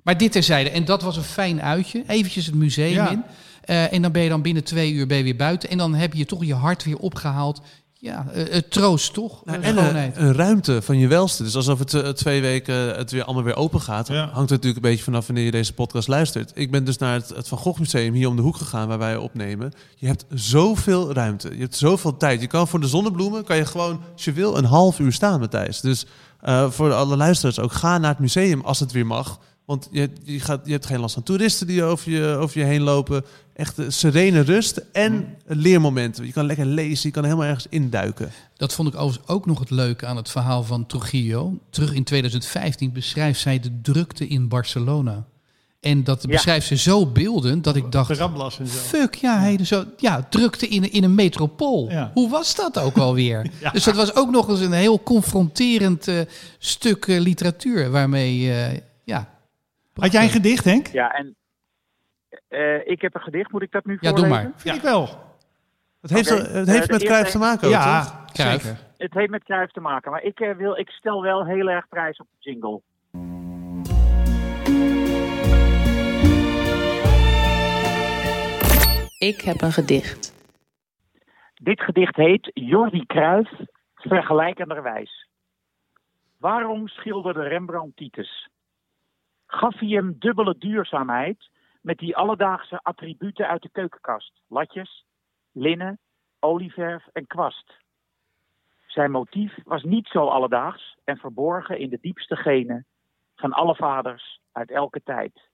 Maar dit terzijde. En dat was een fijn uitje. Eventjes het museum Ja. in. Eh, en dan ben je dan binnen twee uur ben je weer buiten. En dan heb je toch je hart weer opgehaald. Ja, eh, het troost toch? Nou, Eh, en schoonheid. een, een ruimte van je welste. Dus alsof het eh, twee weken het weer allemaal weer open gaat. Ja. Hangt er natuurlijk een beetje vanaf wanneer je deze podcast luistert. Ik ben dus naar het, het Van Gogh Museum hier om de hoek gegaan waar wij opnemen. Je hebt zoveel ruimte. Je hebt zoveel tijd. Je kan voor de zonnebloemen kan je gewoon, als je wil, een half uur staan, Matthijs. Dus eh, voor alle luisteraars ook, ga naar het museum als het weer mag. Want je, je, gaat, je hebt geen last van toeristen die over je, over je heen lopen. Echt serene rust en leermomenten. Je kan lekker lezen, je kan helemaal ergens induiken. Dat vond ik overigens ook nog het leuke aan het verhaal van Trujillo. Terug in 2015 beschrijft zij de drukte in Barcelona. En dat Ja. beschrijft ze zo beeldend dat ik dacht... Ramblas en zo. Fuck, ja, hij zo, ja drukte in, in een metropool. Ja. Hoe was dat ook alweer? <laughs> Ja. Dus dat was ook nog eens een heel confronterend eh, stuk eh, literatuur waarmee, eh, ja... Had jij een gedicht, Henk? Ja, en eh, ik heb een gedicht. Moet ik dat nu Ja, doe voorlezen? maar. Vind ik wel. Het heeft, het heeft Eh, met Cruijff eerste- te maken ook, toch? Ja, zeker. Het heeft met Cruijff te maken, maar ik, eh, wil, ik stel wel heel erg prijs op de jingle. Ik heb een gedicht. Dit gedicht heet Jordi Cruijff Vergelijkenderwijs. Waarom schilderde Rembrandt Titus? Gaf hij hem dubbele duurzaamheid met die alledaagse attributen uit de keukenkast? Latjes, linnen, olieverf en kwast. Zijn motief was niet zo alledaags en verborgen in de diepste genen van alle vaders uit elke tijd.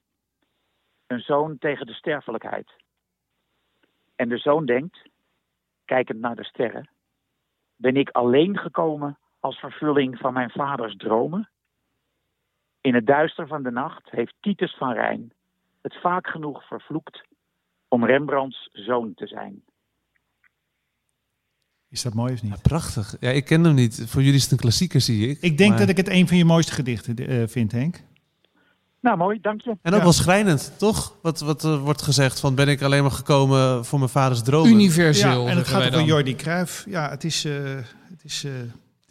Een zoon tegen de sterfelijkheid. En de zoon denkt, kijkend naar de sterren, ben ik alleen gekomen als vervulling van mijn vaders dromen? In het duister van de nacht heeft Titus van Rijn het vaak genoeg vervloekt om Rembrandts zoon te zijn. Is dat mooi of niet? Ja, prachtig. Ja, ik ken hem niet. Voor jullie is het een klassieker, zie ik. Ik denk Maar- dat ik het een van je mooiste gedichten eh, vind, Henk. Nou, mooi, dank je. En ook Ja. wel schrijnend, toch? Wat, wat eh, wordt gezegd van ben ik alleen maar gekomen voor mijn vaders dromen? Universeel. Ja, en het gaat over. Jordi Cruijff. Ja, het is, eh, het is, eh,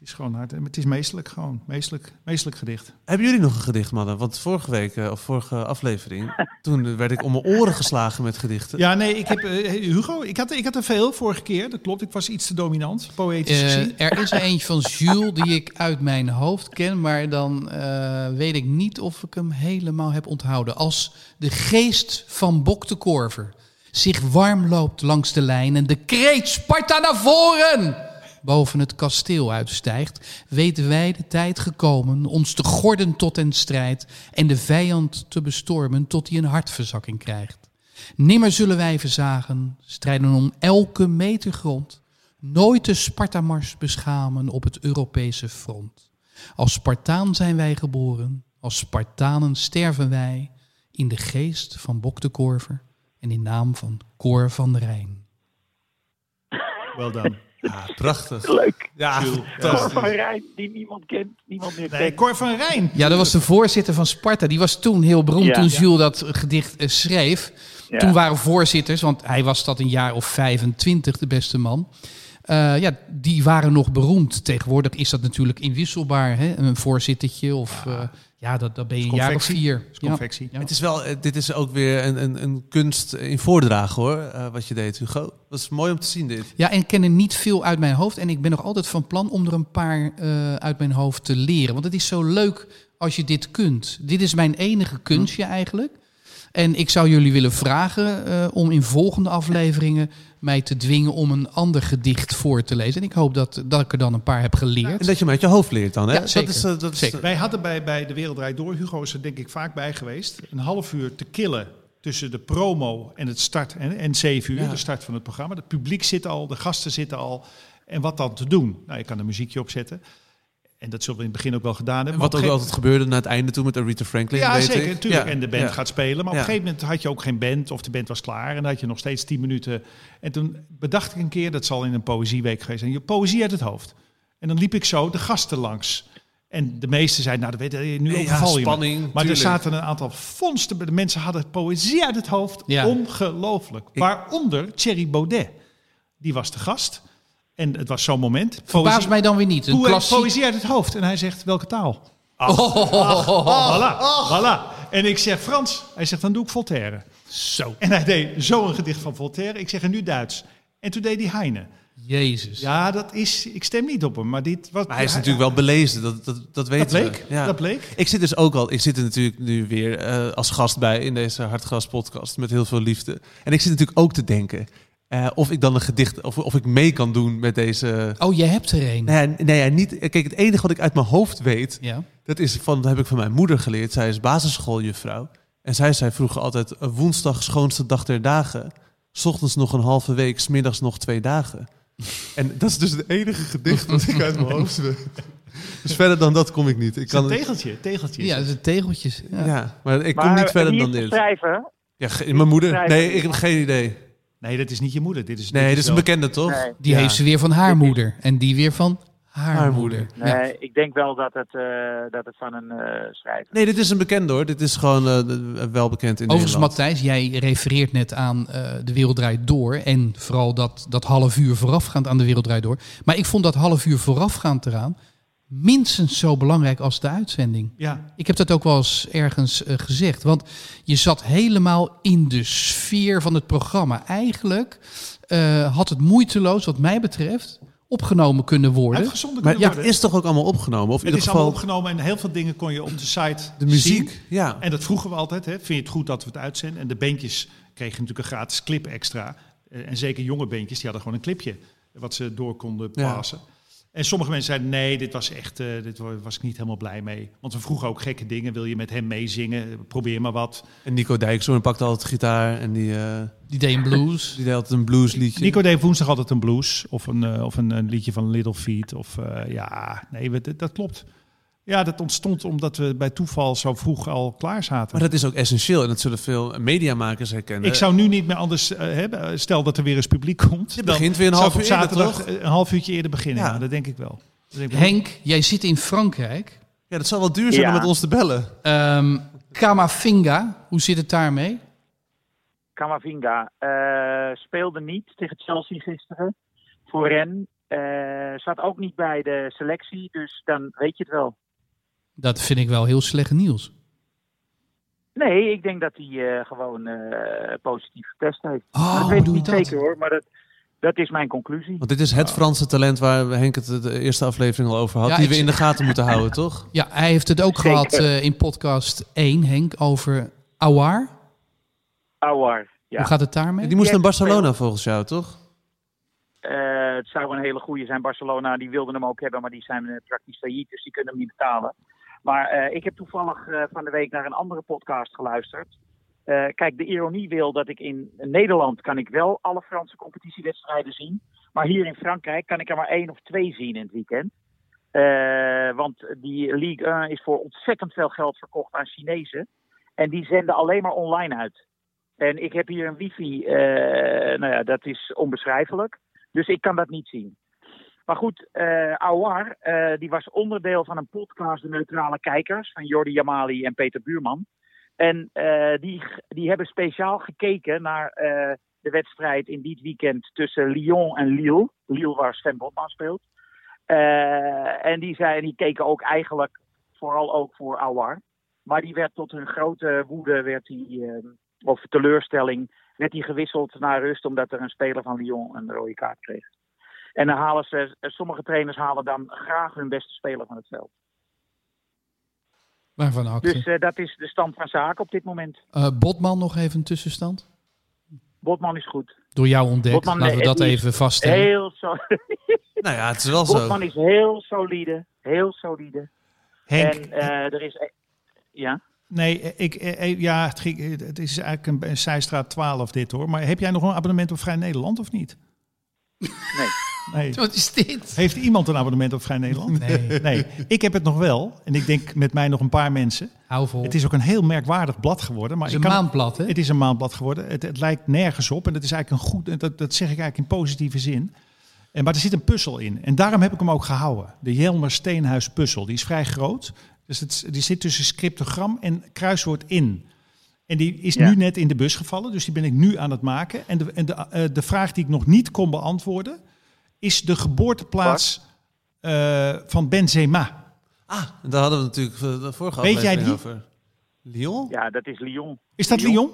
is gewoon hard. Het is meestelijk gewoon. Meestelijk, meestelijk gedicht. Hebben jullie nog een gedicht, mannen? Want vorige week, eh, of vorige aflevering, toen werd ik om mijn oren geslagen met gedichten. Ja, nee, ik heb, eh, Hugo, ik had, ik had er veel vorige keer. Dat klopt, ik was iets te dominant, poëtisch Eh, gezien. er is er <laughs> eentje van Jules die ik uit mijn hoofd ken, maar dan eh, weet ik niet of ik hem helemaal heb onthouden. Als de geest van Bok de Korver zich warm loopt langs de lijn en de kreet Sparta naar voren boven het kasteel uitstijgt, weten wij de tijd gekomen ons te gorden tot en strijd en de vijand te bestormen tot hij een hartverzakking krijgt. Nimmer zullen wij verzagen, strijden om elke meter grond. Nooit de Spartamars beschamen op het Europese front. Als Spartaan zijn wij geboren, als Spartanen sterven wij. In de geest van Bok de Korver en in naam van Cor van de Rijn. Wel dan. Ja, <laughs> prachtig. Leuk. Ja, Cor van Rijn, die niemand kent, niemand meer Nee, kent. Cor van Rijn. Ja, dat was de voorzitter van Sparta. Die was toen heel beroemd Ja. toen Jules dat gedicht eh, schreef. Ja. Toen waren voorzitters, want hij was dat een jaar of 25, de beste man. Eh, ja, die waren nog beroemd. Tegenwoordig is dat natuurlijk inwisselbaar. Hè? Een voorzittertje of... eh, ja, dat, dat ben je een jaar of confectie. vier. is confectie. Ja. Het is wel, eh, dit is ook weer een, een, een kunst in voordragen hoor, eh, wat je deed Hugo. Dat is mooi om te zien dit. Ja, en ik ken er niet veel uit mijn hoofd. En ik ben nog altijd van plan om er een paar eh, uit mijn hoofd te leren. Want het is zo leuk als je dit kunt. Dit is mijn enige kunstje eigenlijk. En ik zou jullie willen vragen eh, om in volgende afleveringen mij te dwingen om een ander gedicht voor te lezen. En ik hoop dat, dat ik er dan een paar heb geleerd. En dat je hem uit je hoofd leert dan, hè? Ja, zeker. Dat is, eh, dat is, Zeker. Wij hadden bij, bij De Wereld Draait Door, Hugo is er denk ik vaak bij geweest, een half uur te killen tussen de promo en het start en, en zeven uur, Ja. de start van het programma. Het publiek zit al, de gasten zitten al. En wat dan te doen? Nou, je kan een muziekje opzetten. En dat zullen we in het begin ook wel gedaan hebben. Maar Wat ook altijd gebeurde na het einde toe met Aretha Franklin, Ja, weet zeker, ik. natuurlijk. Ja, En de band ja. gaat spelen. Maar op een gegeven moment had je ook geen band of de band was klaar. En dan had je nog steeds tien minuten. En toen bedacht ik een keer, dat zal in een poëzieweek geweest zijn, je poëzie uit het hoofd. En dan liep ik zo de gasten langs. En de meesten zeiden, nou, dat weet je, nu Ja, overval spanning, Maar tuurlijk. er zaten een aantal vondsten. De mensen hadden poëzie uit het hoofd. Ja. Ongelooflijk. Waaronder Thierry Baudet. Die was de gast. En het was zo'n moment. Verbaast Poëzie- mij dan weer niet. Een klassiek... Poëzie uit het hoofd. En hij zegt, welke taal? Oh. Voilà, voilà. En ik zeg Frans. Hij zegt, dan doe ik Voltaire. Zo. En hij deed zo een gedicht van Voltaire. Ik zeg, en nu Duits. En toen deed hij Heine. Jezus. Ja, dat is... Ik stem niet op hem, maar dit... Wat, Maar hij is natuurlijk wel belezen, dat, dat, dat weten Dat bleek, we. Ja. dat bleek. Ik zit dus ook al, ik zit er natuurlijk nu weer eh, als gast bij in deze Hartgras podcast met heel veel liefde. En ik zit natuurlijk ook te denken eh, of ik dan een gedicht, of, of ik mee kan doen met deze... Oh, je hebt er een. Nee, nee, ja, niet. Kijk, het enige wat ik uit mijn hoofd weet, Ja. dat is van, dat heb ik van mijn moeder geleerd. Zij is basisschooljuffrouw. En zij zei vroeger altijd, woensdag schoonste dag der dagen. 's ochtends nog een halve week, 's middags nog twee dagen. <laughs> En dat is dus het enige gedicht wat ik uit mijn <laughs> hoofd weet. Dus verder dan dat kom ik niet. Ik Het is een kan, tegeltje, tegeltje. is Ja, het. dat zijn tegeltjes. Ja. ja, maar ik kom Maar niet verder dan is dit. schrijven? Ja, mijn moeder? Nee, ik heb geen idee. Nee, dat is niet je moeder. Dit is, Nee, dit is een wel- bekende toch? Nee. Die Ja. heeft ze weer van haar moeder. En die weer van haar, Haar moeder. moeder. Nee, ik denk wel dat het, eh, dat het van een eh, schrijver Nee, dit is een bekende hoor. Dit is gewoon eh, wel bekend in Overigens, Nederland. Matthijs, jij refereert net aan eh, De Wereld Draait Door. En vooral dat, dat half uur voorafgaand aan De Wereld Draait Door. Maar ik vond dat half uur voorafgaand eraan minstens zo belangrijk als de uitzending. Ja, Ik heb dat ook wel eens ergens eh, gezegd. Want je zat helemaal in de sfeer van het programma. Eigenlijk eh, had het moeiteloos, wat mij betreft, opgenomen kunnen worden. Uitgezonden Maar kunnen het is toch ook allemaal opgenomen? Of in het ieder is allemaal geval opgenomen en heel veel dingen kon je op de site de muziek. zien. Ja. En dat vroegen we altijd. Hè. Vind je het goed dat we het uitzenden? En de bandjes kregen natuurlijk een gratis clip extra. Eh, En zeker jonge bandjes, die hadden gewoon een clipje wat ze door konden Ja. En sommige mensen zeiden, nee, dit was echt, eh, dit wa- was ik niet helemaal blij mee. Want we vroegen ook gekke dingen. Wil je met hem meezingen? Probeer maar wat. En Nico Dijkshoorn pakte altijd gitaar en die, eh, Die deed een blues. die deed altijd een bluesliedje. Nico deed woensdag altijd een blues. Of een, eh, of een, een liedje van Little Feat. Of eh, ja, nee, we- dat klopt. Ja, dat ontstond omdat we bij toeval zo vroeg al klaar zaten. Maar dat is ook essentieel en dat zullen veel mediamakers herkennen. Ik zou nu niet meer anders eh, hebben. Stel dat er weer eens publiek komt. Je dan begint weer een half uur op eerder, zaterdag toch? een half uurtje eerder beginnen. Ja. Ja. dat denk ik wel. Denk ik wel. Henk, jij zit in Frankrijk. Ja, dat zal wel duur zijn Ja. om met ons te bellen. Ehm Kamavinga, hoe zit het daarmee? Camavinga eh, speelde niet tegen Chelsea gisteren. Voor Ren. Eh, zat ook niet bij de selectie, dus dan weet je het wel. Dat vind ik wel heel slecht nieuws. Nee, ik denk dat hij eh, gewoon eh, positief getest heeft. Oh, dat weet ik niet dat? zeker hoor, maar dat, dat is mijn conclusie. Want dit is het Franse talent waar Henk het de eerste aflevering al over had. Ja, die we in de gaten moeten houden, toch? Ja, hij heeft het ook Zeker. gehad eh, in podcast 1, Henk, over Awar. Awar, ja. Hoe gaat het daarmee? Die moest Die naar Barcelona volgens jou, toch? Eh, het zou een hele goede zijn. Barcelona die wilden hem ook hebben, maar die zijn praktisch failliet, dus die kunnen hem niet betalen. Maar eh, ik heb toevallig eh, van de week naar een andere podcast geluisterd. Eh, kijk, de ironie wil dat ik in Nederland kan ik wel alle Franse competitiewedstrijden zien. Maar hier in Frankrijk kan ik er maar één of twee zien in het weekend. Want die Ligue 1 is voor ontzettend veel geld verkocht aan Chinezen. En die zenden alleen maar online uit. En ik heb hier een wifi, eh, nou ja, dat is onbeschrijfelijk. Dus ik kan dat niet zien. Maar goed, eh, die was onderdeel van een podcast, De Neutrale Kijkers, van Jordi Jamali en Peter Buurman. En eh, die, die hebben speciaal gekeken naar de wedstrijd in dit weekend tussen Lyon en Lille. Lille waar Sven Botman speelt. En die, zei, die keken ook eigenlijk vooral ook voor Awar. Maar die werd tot hun grote woede, werd die, of teleurstelling, werd hij gewisseld naar rust omdat er een speler van Lyon een rode kaart kreeg. En dan halen ze, sommige trainers halen dan graag hun beste speler van het veld. Waarvan acte? Dus eh, dat is de stand van zaken op dit moment. Eh, Botman nog even een tussenstand? Botman is goed. Door jou ontdekt. Botman, Laten we dat even vaststellen. Heel zo. <laughs> Nou ja, het is wel zo. Botman is heel solide. Heel solide. Henk, En eh, er is. Ja. nee, ik, eh, eh, ja, het, ging- het is eigenlijk een, een zijstraat 12 dit hoor. Maar heb jij nog een abonnement op Vrij Nederland of niet? Nee. Nee. Wat is dit? Heeft iemand een abonnement op Vrij Nederland? Nee. Nee, ik heb het nog wel. En ik denk met mij nog een paar mensen. Hou vol. Het is ook een heel merkwaardig blad geworden. Maar Het is ik een kan- maandblad, hè? Het is een maandblad geworden. Het, het lijkt nergens op. En dat is eigenlijk een goed. Dat, dat zeg ik eigenlijk in positieve zin. En, maar er zit een puzzel in. En daarom heb ik hem ook gehouden. De Jelmer Steenhuis puzzel. Die is vrij groot. Dus het, die zit tussen scriptogram en kruiswoord in. En die is Ja. nu net in de bus gevallen. Dus die ben ik nu aan het maken. En de, en de, eh, de vraag die ik nog niet kon beantwoorden. Is de geboorteplaats eh, van Benzema. Ah, en daar hadden we natuurlijk eh, de vorige Weet jij die? over. Lyon? ja, dat is Lyon. Is dat Lyon?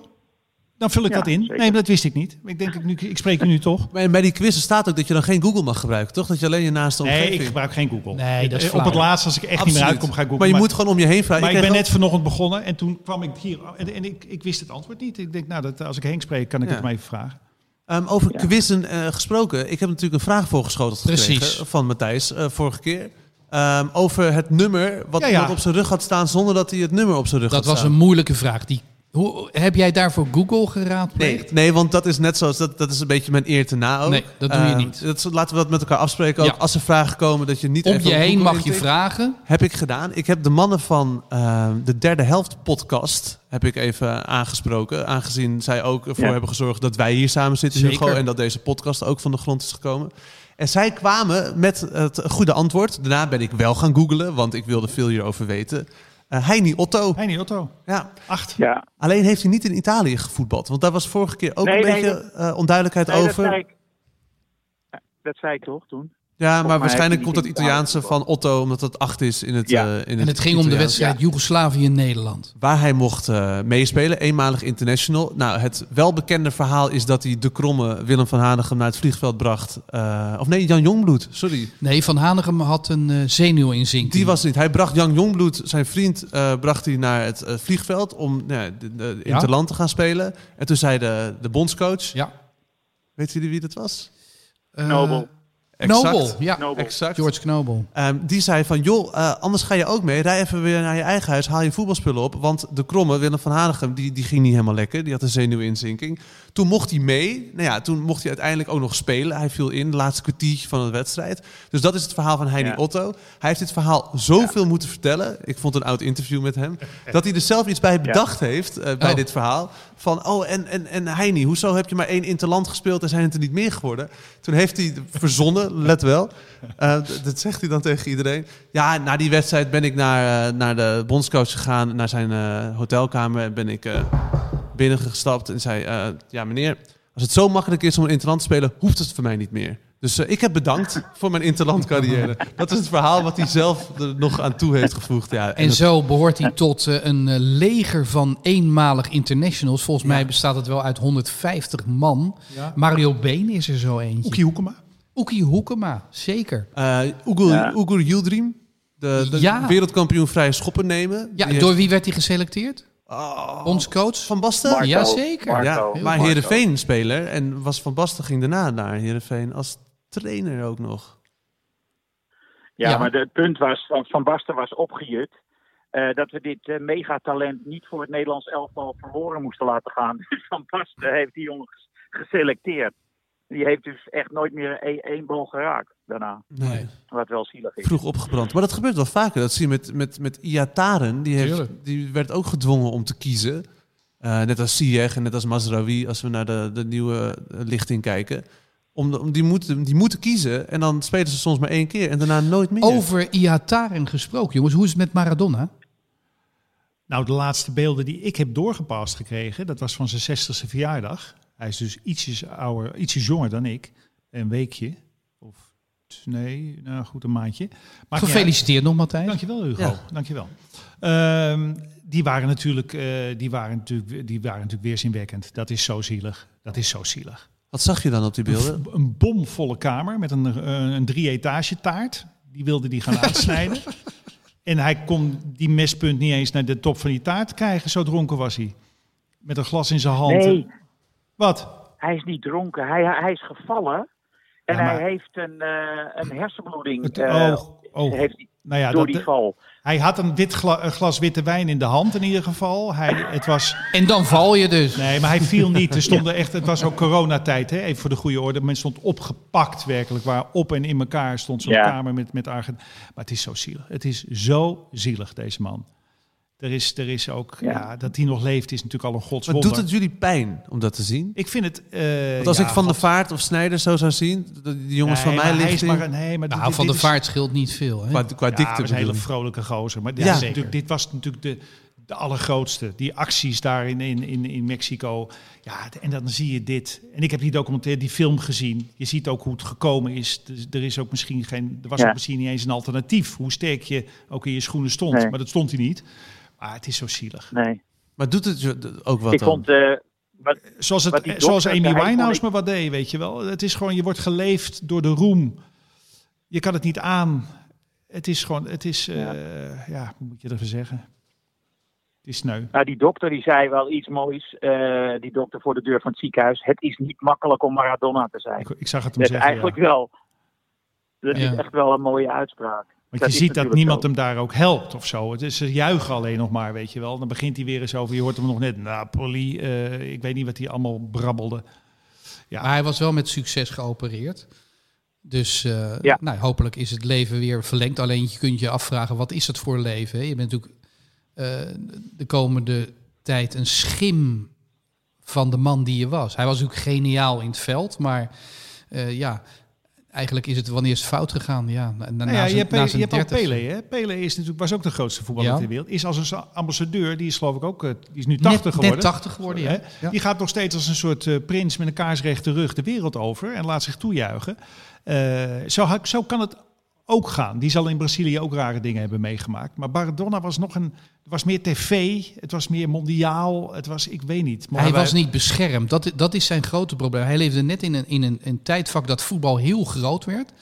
Dan vul ik Ja, dat in. zeker. Nee, maar dat wist ik niet. Ik denk, ik, nu, ik spreek je nu toch. Maar bij die quiz staat ook dat je dan geen Google mag gebruiken, toch? Dat je alleen je naaste Nee, omgeving... ik gebruik geen Google. Nee, dat is Eh, Op flauw. het laatst, als ik echt niet meer uitkom, ga ik Google. Maar je moet gewoon om je heen vragen. maar ik ben net vanochtend begonnen en toen kwam ik hier. En, en ik, ik wist het antwoord niet. Ik denk, nou, dat, als ik Henk spreek, kan ik Ja. het maar even vragen. Ehm, over Ja. quizzen eh, gesproken. Ik heb natuurlijk een vraag voorgeschoteld gekregen van Matthijs eh, vorige keer. Ehm, over het nummer wat Ja, op zijn rug had staan zonder dat hij het nummer op zijn rug Dat had was staan. een moeilijke vraag. Die, hoe, heb jij daarvoor Google geraadpleegd? Nee, nee, want dat is net zoals dat, dat is een beetje mijn eer te na ook. Nee, dat doe je Ehm, niet. dat laten we dat met elkaar afspreken. Ook Ja. als er vragen komen dat je niet Om even je heen mag je vragen. Heb ik gedaan. Ik heb de mannen van ehm, de derde helft podcast heb ik even aangesproken. Aangezien zij ook ervoor Ja. hebben gezorgd dat wij hier samen zitten, Zeker. Hugo. En dat deze podcast ook van de grond is gekomen. En zij kwamen met het goede antwoord. Daarna ben ik wel gaan googlen, want ik wilde veel hierover weten. Eh Heini Otto. Heini Otto, Ja. acht. Ja. Alleen heeft hij niet in Italië gevoetbald. Want daar was vorige keer ook Nee, een nee, beetje eh, onduidelijkheid Nee, dat over. zei ik. Ja, Dat zei ik toch toen? Ja, maar waarschijnlijk komt dat Italiaanse van Otto, omdat het acht is in het. Ja. eh, in En het ging om de wedstrijd Joegoslavië-Nederland. Waar hij mocht eh, meespelen, eenmalig international. Nou, het welbekende verhaal is dat hij de kromme Willem van Hanegem naar het vliegveld bracht. Eh, of nee, Jan Jongbloed, sorry. Nee, Van Hanegem had een eh zenuwinzinking. Die was het niet. Hij bracht Jan Jongbloed, zijn vriend, eh, bracht hij naar het eh, vliegveld om nou, de, de Ja. interland te gaan spelen. En toen zei de, de bondscoach, Ja. weet jullie wie dat was? Nobel. Knobel, ja. Exact. George Knobel. Ehm, die zei van, joh, eh, anders ga je ook mee. Rij even weer naar je eigen huis, haal je voetbalspullen op. Want de kromme, Willem van Hanegem, die, die ging niet helemaal lekker. Die had een zenuwinzinking. Toen mocht hij mee. Nou ja, toen mocht hij uiteindelijk ook nog spelen. Hij viel in, de laatste kwartiertje van de wedstrijd. Dus dat is het verhaal van Heini Ja. Otto. Hij heeft dit verhaal zoveel moeten vertellen. Ik vond een oud interview met hem. <laughs> Dat hij er zelf iets bij bedacht heeft, eh, bij Oh. dit verhaal. Van, oh, en, en, en Heini, hoezo heb je maar één interland gespeeld en zijn het er niet meer geworden? Toen heeft hij verzonnen, let wel. Eh, dat zegt hij dan tegen iedereen. Ja, na die wedstrijd ben ik naar, eh, naar de bondscoach gegaan, naar zijn eh, hotelkamer. En ben ik eh, binnengestapt en zei: eh, Ja, meneer, als het zo makkelijk is om een interland te spelen, hoeft het voor mij niet meer. Dus ik heb bedankt voor mijn interland carrière. <laughs> Dat is het verhaal wat hij zelf er nog aan toe heeft gevoegd. Ja, En dat- zo behoort hij tot een leger van eenmalig internationals. Volgens mij bestaat het wel uit 150 man. Ja. Mario Been is er zo eentje. Oekie Hoekema. Oekie Hoekema, zeker. Eh Ugur, Ja. Ugur Yildirim, de, de Ja. wereldkampioen vrije schoppen nemen. Ja, door heeft- wie werd hij geselecteerd? Oh, Ons coach? Van Basten? Marco. Jazeker. Marco. ja, maar Marco. Heerenveen speler. En was Van Basten ging daarna naar Heerenveen als trainer ook nog. Ja, Ja. maar de- het punt was, van Van Basten was opgejut. eh, dat we dit eh, megatalent niet voor het Nederlands elftal verloren moesten laten gaan. <laughs> Dus Van Basten heeft die jongen ges- geselecteerd. Die heeft dus echt nooit meer één bal geraakt daarna. Nee. Wat wel zielig is. Vroeg opgebrand. Maar dat gebeurt wel vaker. Dat zie je met, met, met Iataren. Die, heeft, die werd ook gedwongen om te kiezen. Eh, net als Ziyech en net als Mazraoui. Als we naar de, de nieuwe eh, lichting kijken. Om, om die, moeten, die moeten kiezen. En dan spelen ze soms maar één keer. En daarna nooit meer. Over Iataren gesproken, jongens. Hoe is het met Maradona? Nou, de laatste beelden die ik heb doorgepast gekregen, dat was van zijn 60ste verjaardag. Hij is dus ietsjes ouder, ietsjes jonger dan ik. Een weekje. Of nee, nou goed, een maandje. Uit. Gefeliciteerd nog, Matthijs. Dankjewel, Hugo. Ja. Dankjewel. Ehm, die waren natuurlijk, eh, die waren natuurlijk, die waren natuurlijk weerzinwekkend. Dat is zo zielig. Dat is zo zielig. Wat zag je dan op die beelden? Een, een bomvolle kamer met een, eh, een drie-etage taart. Die wilde die gaan <laughs> aansnijden. en hij kon die mespunt niet eens naar de top van die taart krijgen. Zo dronken was hij. Met een glas in zijn hand. Nee, Wat? hij is niet dronken. Hij, hij is gevallen. En Ja, maar- hij heeft een, eh, een hersenbloeding Het- eh, oh, oh. heeft hij Nou ja, door dat, die val. hij had een wit gla- een glas witte wijn in de hand in ieder geval. Hij, het was... En dan val je dus. Nee, maar hij viel niet. Er <laughs> stonden echt, het was ook coronatijd, hè? even voor de goede orde. Men stond opgepakt werkelijk, waar op en in elkaar stond zo'n Ja. kamer met, met Argent. Maar het is zo zielig. Het is zo zielig, deze man. Er is, er is ook, ja. Ja. dat hij nog leeft is natuurlijk al een Maar godswonder. doet het jullie pijn om dat te zien? Ik vind het... eh, Want als ja, ik Van de Vaart of Snijder zo zou zien, de- die jongens Nee, van mij maar hij is liggen maar, nee, maar Nou, dit- van dit de vaart scheelt niet veel. Hè? qua, qua Ja, dikte dat is een hele vrolijke gozer. Maar dit, Ja. dit was natuurlijk de, de allergrootste. Die acties daar in, in, in, in Mexico. Ja, en dan zie je dit. En ik heb die documentaire, die film gezien. Je ziet ook hoe het gekomen is. Dus er is ook misschien geen, er was Ja. ook misschien niet eens een alternatief. Hoe sterk je ook in je schoenen stond. Nee. Maar dat stond hij niet. Maar het is zo zielig. Nee. Maar doet het ook wat Ik dan? vond... eh, wat, Zoals, het, zoals Amy Winehouse me wat deed, weet je wel. Het is gewoon, je wordt geleefd door de roem. Je kan het niet aan. Het is gewoon, het is, eh, ja, hoe moet je ervan zeggen? Het is sneu. nou, die dokter die zei wel iets moois. eh, die dokter voor de deur van het ziekenhuis. Het is niet makkelijk om Maradona te zijn. Ik, ik zag het hem Dat zeggen, eigenlijk ja. wel. Dat Ja. is echt wel een mooie uitspraak. Want Dat je ziet dat niemand zo. hem daar ook helpt of zo. Het is, ze juichen alleen nog maar, weet je wel. Dan begint hij weer eens over, je hoort hem nog net, Napoli, eh, ik weet niet wat hij allemaal brabbelde. Ja. Maar hij was wel met succes geopereerd. Dus eh, Ja. nou, hopelijk is het leven weer verlengd. Alleen je kunt je afvragen, wat is het voor leven? hè? Je bent natuurlijk eh, de komende tijd een schim van de man die je was. Hij was natuurlijk geniaal in het veld, maar eh, ja, Eigenlijk is het wanneer is het fout gegaan. Ja, na, na, Nou ja, je zijn- hebt, na je zijn hebt ook 30ste. Pele. Hè? Pele is natuurlijk, was ook de grootste voetballer Ja. ter wereld. Is als een sa- ambassadeur, die is geloof ik ook, eh, die is nu 80 net, geworden. Net 80 geworden, ja. Hè? ja. Die gaat nog steeds als een soort eh, prins met een kaarsrechte rug de wereld over en laat zich toejuichen. Eh, zo, zo kan het ook gaan. Die zal in Brazilië ook rare dingen hebben meegemaakt. Maar Maradona was nog een, was meer tv, het was meer mondiaal, het was, ik weet niet. Maar Hij wij- was niet beschermd. Dat, dat is zijn grote probleem. Hij leefde net in een, in een, een tijdvak dat voetbal heel groot werd.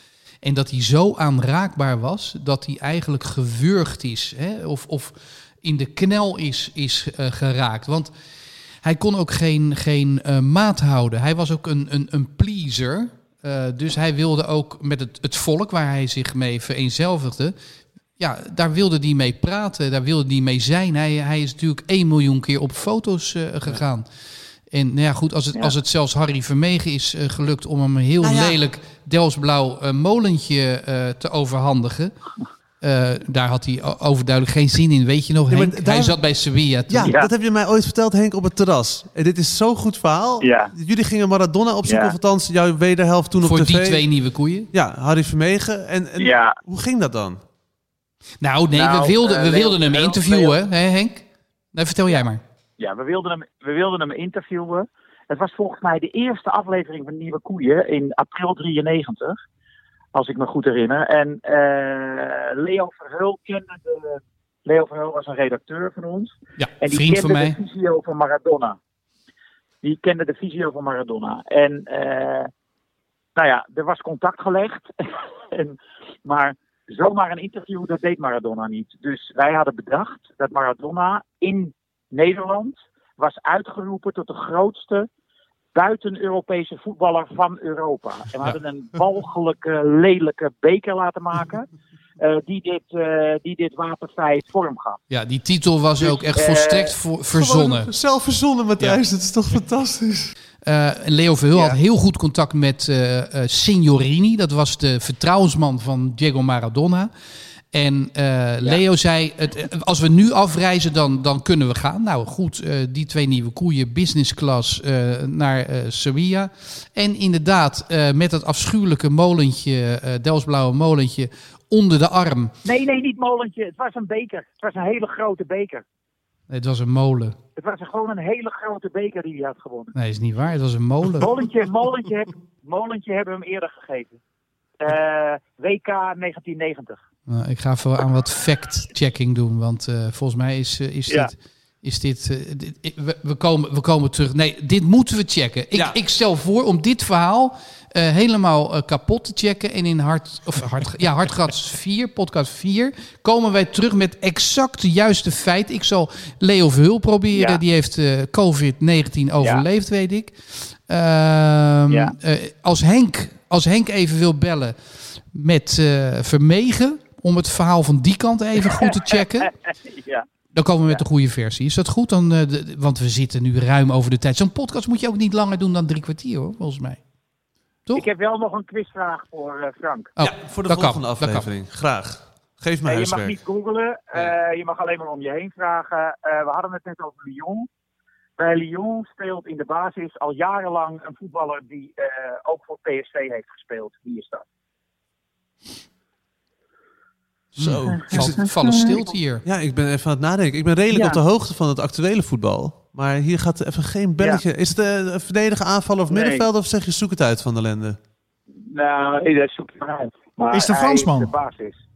En dat hij zo aanraakbaar was dat hij eigenlijk gewurgd is. Hè? Of, of in de knel is, is eh, geraakt. Want hij kon ook geen, geen eh, maat houden. Hij was ook een, een, een pleaser. Eh, dus hij wilde ook met het, het volk waar hij zich mee vereenzelvigde. Ja, daar wilde hij mee praten, daar wilde hij mee zijn. Hij, hij is natuurlijk 1 miljoen keer op foto's eh, gegaan. En nou ja, goed, als het, Ja. als het zelfs Harry Vermegen is eh, gelukt om hem een heel Nou ja. lelijk Delfsblauw eh, molentje te overhandigen. Eh, daar had hij overduidelijk geen zin in. Weet je nog, Ja, Henk? daar- Hij zat bij Sevilla toen. Ja, Ja. dat heb je mij ooit verteld, Henk, op het terras. En dit is zo'n goed verhaal. Ja. Jullie gingen Maradona opzoeken, Ja. of althans jouw wederhelft toen Voor op tv. die twee nieuwe koeien. Ja, Harry Vermegen. En, en Ja. hoe ging dat dan? Nou, nee, Nou, we wilden, eh, we Leo- wilden hem interviewen, hè, Henk? Nee, vertel jij maar. Ja, we wilden, hem, we wilden hem interviewen. Het was volgens mij de eerste aflevering van Nieuwe Koeien in april 93. Als ik me goed herinner. En eh, Leo Verheul kende de... Leo Verheul was een redacteur van ons. Ja, En die kende de visio van Maradona. Die kende de visio van Maradona. En eh, nou ja, er was contact gelegd. <laughs> en, maar zomaar een interview, dat deed Maradona niet. Dus wij hadden bedacht dat Maradona in Nederland was uitgeroepen tot de grootste buiten-Europese voetballer van Europa. En we hadden een walgelijke, lelijke beker laten maken. <laughs> eh, die, dit, eh, die dit wapenfeit vorm gaf. Ja, die titel was Dus, ook echt eh, volstrekt voor, verzonnen. Zelf verzonnen, Matthijs. Dat is toch fantastisch? Eh, en Leo Verheul Ja. had heel goed contact met eh eh, Signorini. Dat was de vertrouwensman van Diego Maradona. En eh, Leo zei, het, eh, als we nu afreizen, dan, dan kunnen we gaan. Nou goed, eh, die twee nieuwe koeien, business class, naar Sevilla. En inderdaad, met dat afschuwelijke molentje, Delsblauwe molentje, onder de arm. Nee, nee, niet molentje. Het was een beker. Het was een hele grote beker. Het was een molen. Het was gewoon een hele grote beker die hij had gewonnen. Nee, is niet waar. Het was een molen. Molentje, molentje, heb, molentje hebben we hem eerder gegeven. WK 1990. Nou, ik ga even aan wat fact-checking doen, want eh, volgens mij is, eh, is Ja. dit... Is dit, eh, dit- we, we, komen, we komen terug. Nee, dit moeten we checken. Ik, Ja. ik stel voor om dit verhaal helemaal kapot te checken. En in hart, of hart, <laughs> ja, Hartgrats 4, podcast 4, komen wij terug met exact de juiste feit. Ik zal Leo Verhul proberen. Ja. Die heeft eh, COVID-19 overleefd, weet ik. Ehm, eh, als, Henk, als Henk even wil bellen met Vermegen... om het verhaal van die kant even goed te checken... <laughs> ja. Dan komen we met de goede versie. Is dat goed? Dan, eh, de- want we zitten nu ruim over de tijd. Zo'n podcast moet je ook niet langer doen dan drie kwartier, hoor, volgens mij. Toch? Ik heb wel nog een quizvraag voor eh, Frank. Oh, ja, voor de volgende kan. aflevering. Graag. Geef me Nee, je mag niet googlen. eh, je mag alleen maar om je heen vragen. Eh, we hadden het net over Lyon. Bij Lyon speelt in de basis al jarenlang een voetballer die eh, ook voor PSV heeft gespeeld. Wie is dat? Zo. Valt, vallen stilte hier. Ja, ik ben even aan het nadenken. Ik ben redelijk Ja. op de hoogte van het actuele voetbal. Maar hier gaat even geen belletje. Is het eh, een verdediger, aanvaller of Nee. middenveld? Of zeg je zoek het uit van de lende? Nou, nee, dat zoek ik maar uit. Maar Is het Fransman? de basis.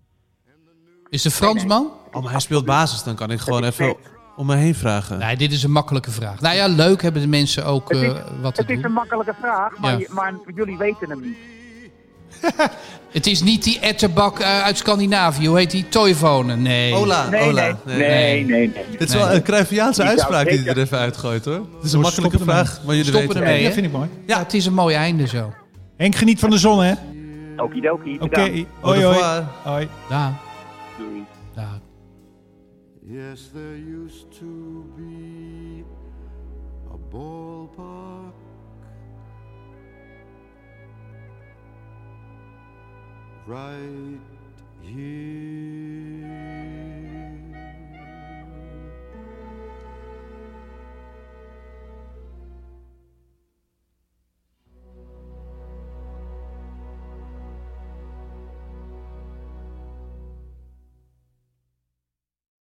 Is de Fransman? Oh, maar hij speelt basis. Dan kan ik gewoon Het even om me heen vragen. Nee, dit is een makkelijke vraag. Nou ja, leuk hebben de mensen ook Het is- eh, wat te Het is een doen. makkelijke vraag, maar, Ja. je- maar jullie weten hem niet. <laughs> Het is niet die etterbak eh, uit Scandinavië. Hoe heet die? Toivonen. Nee. Ola, Nee, Ola. nee, nee, nee, nee. Dit is wel een Cruyffiaanse uitspraak die hij er even uitgooit hoor. Het is een makkelijke ermee. vraag, maar jullie Stoppen weten ermee, Ja, hè? vind ik mooi. Ja, het is een mooi einde zo. Henk, geniet van de zon, hè? Okidoki, Oké, hoi hoi. hoi. Daar, Doei. daar. Yes, there used to be right here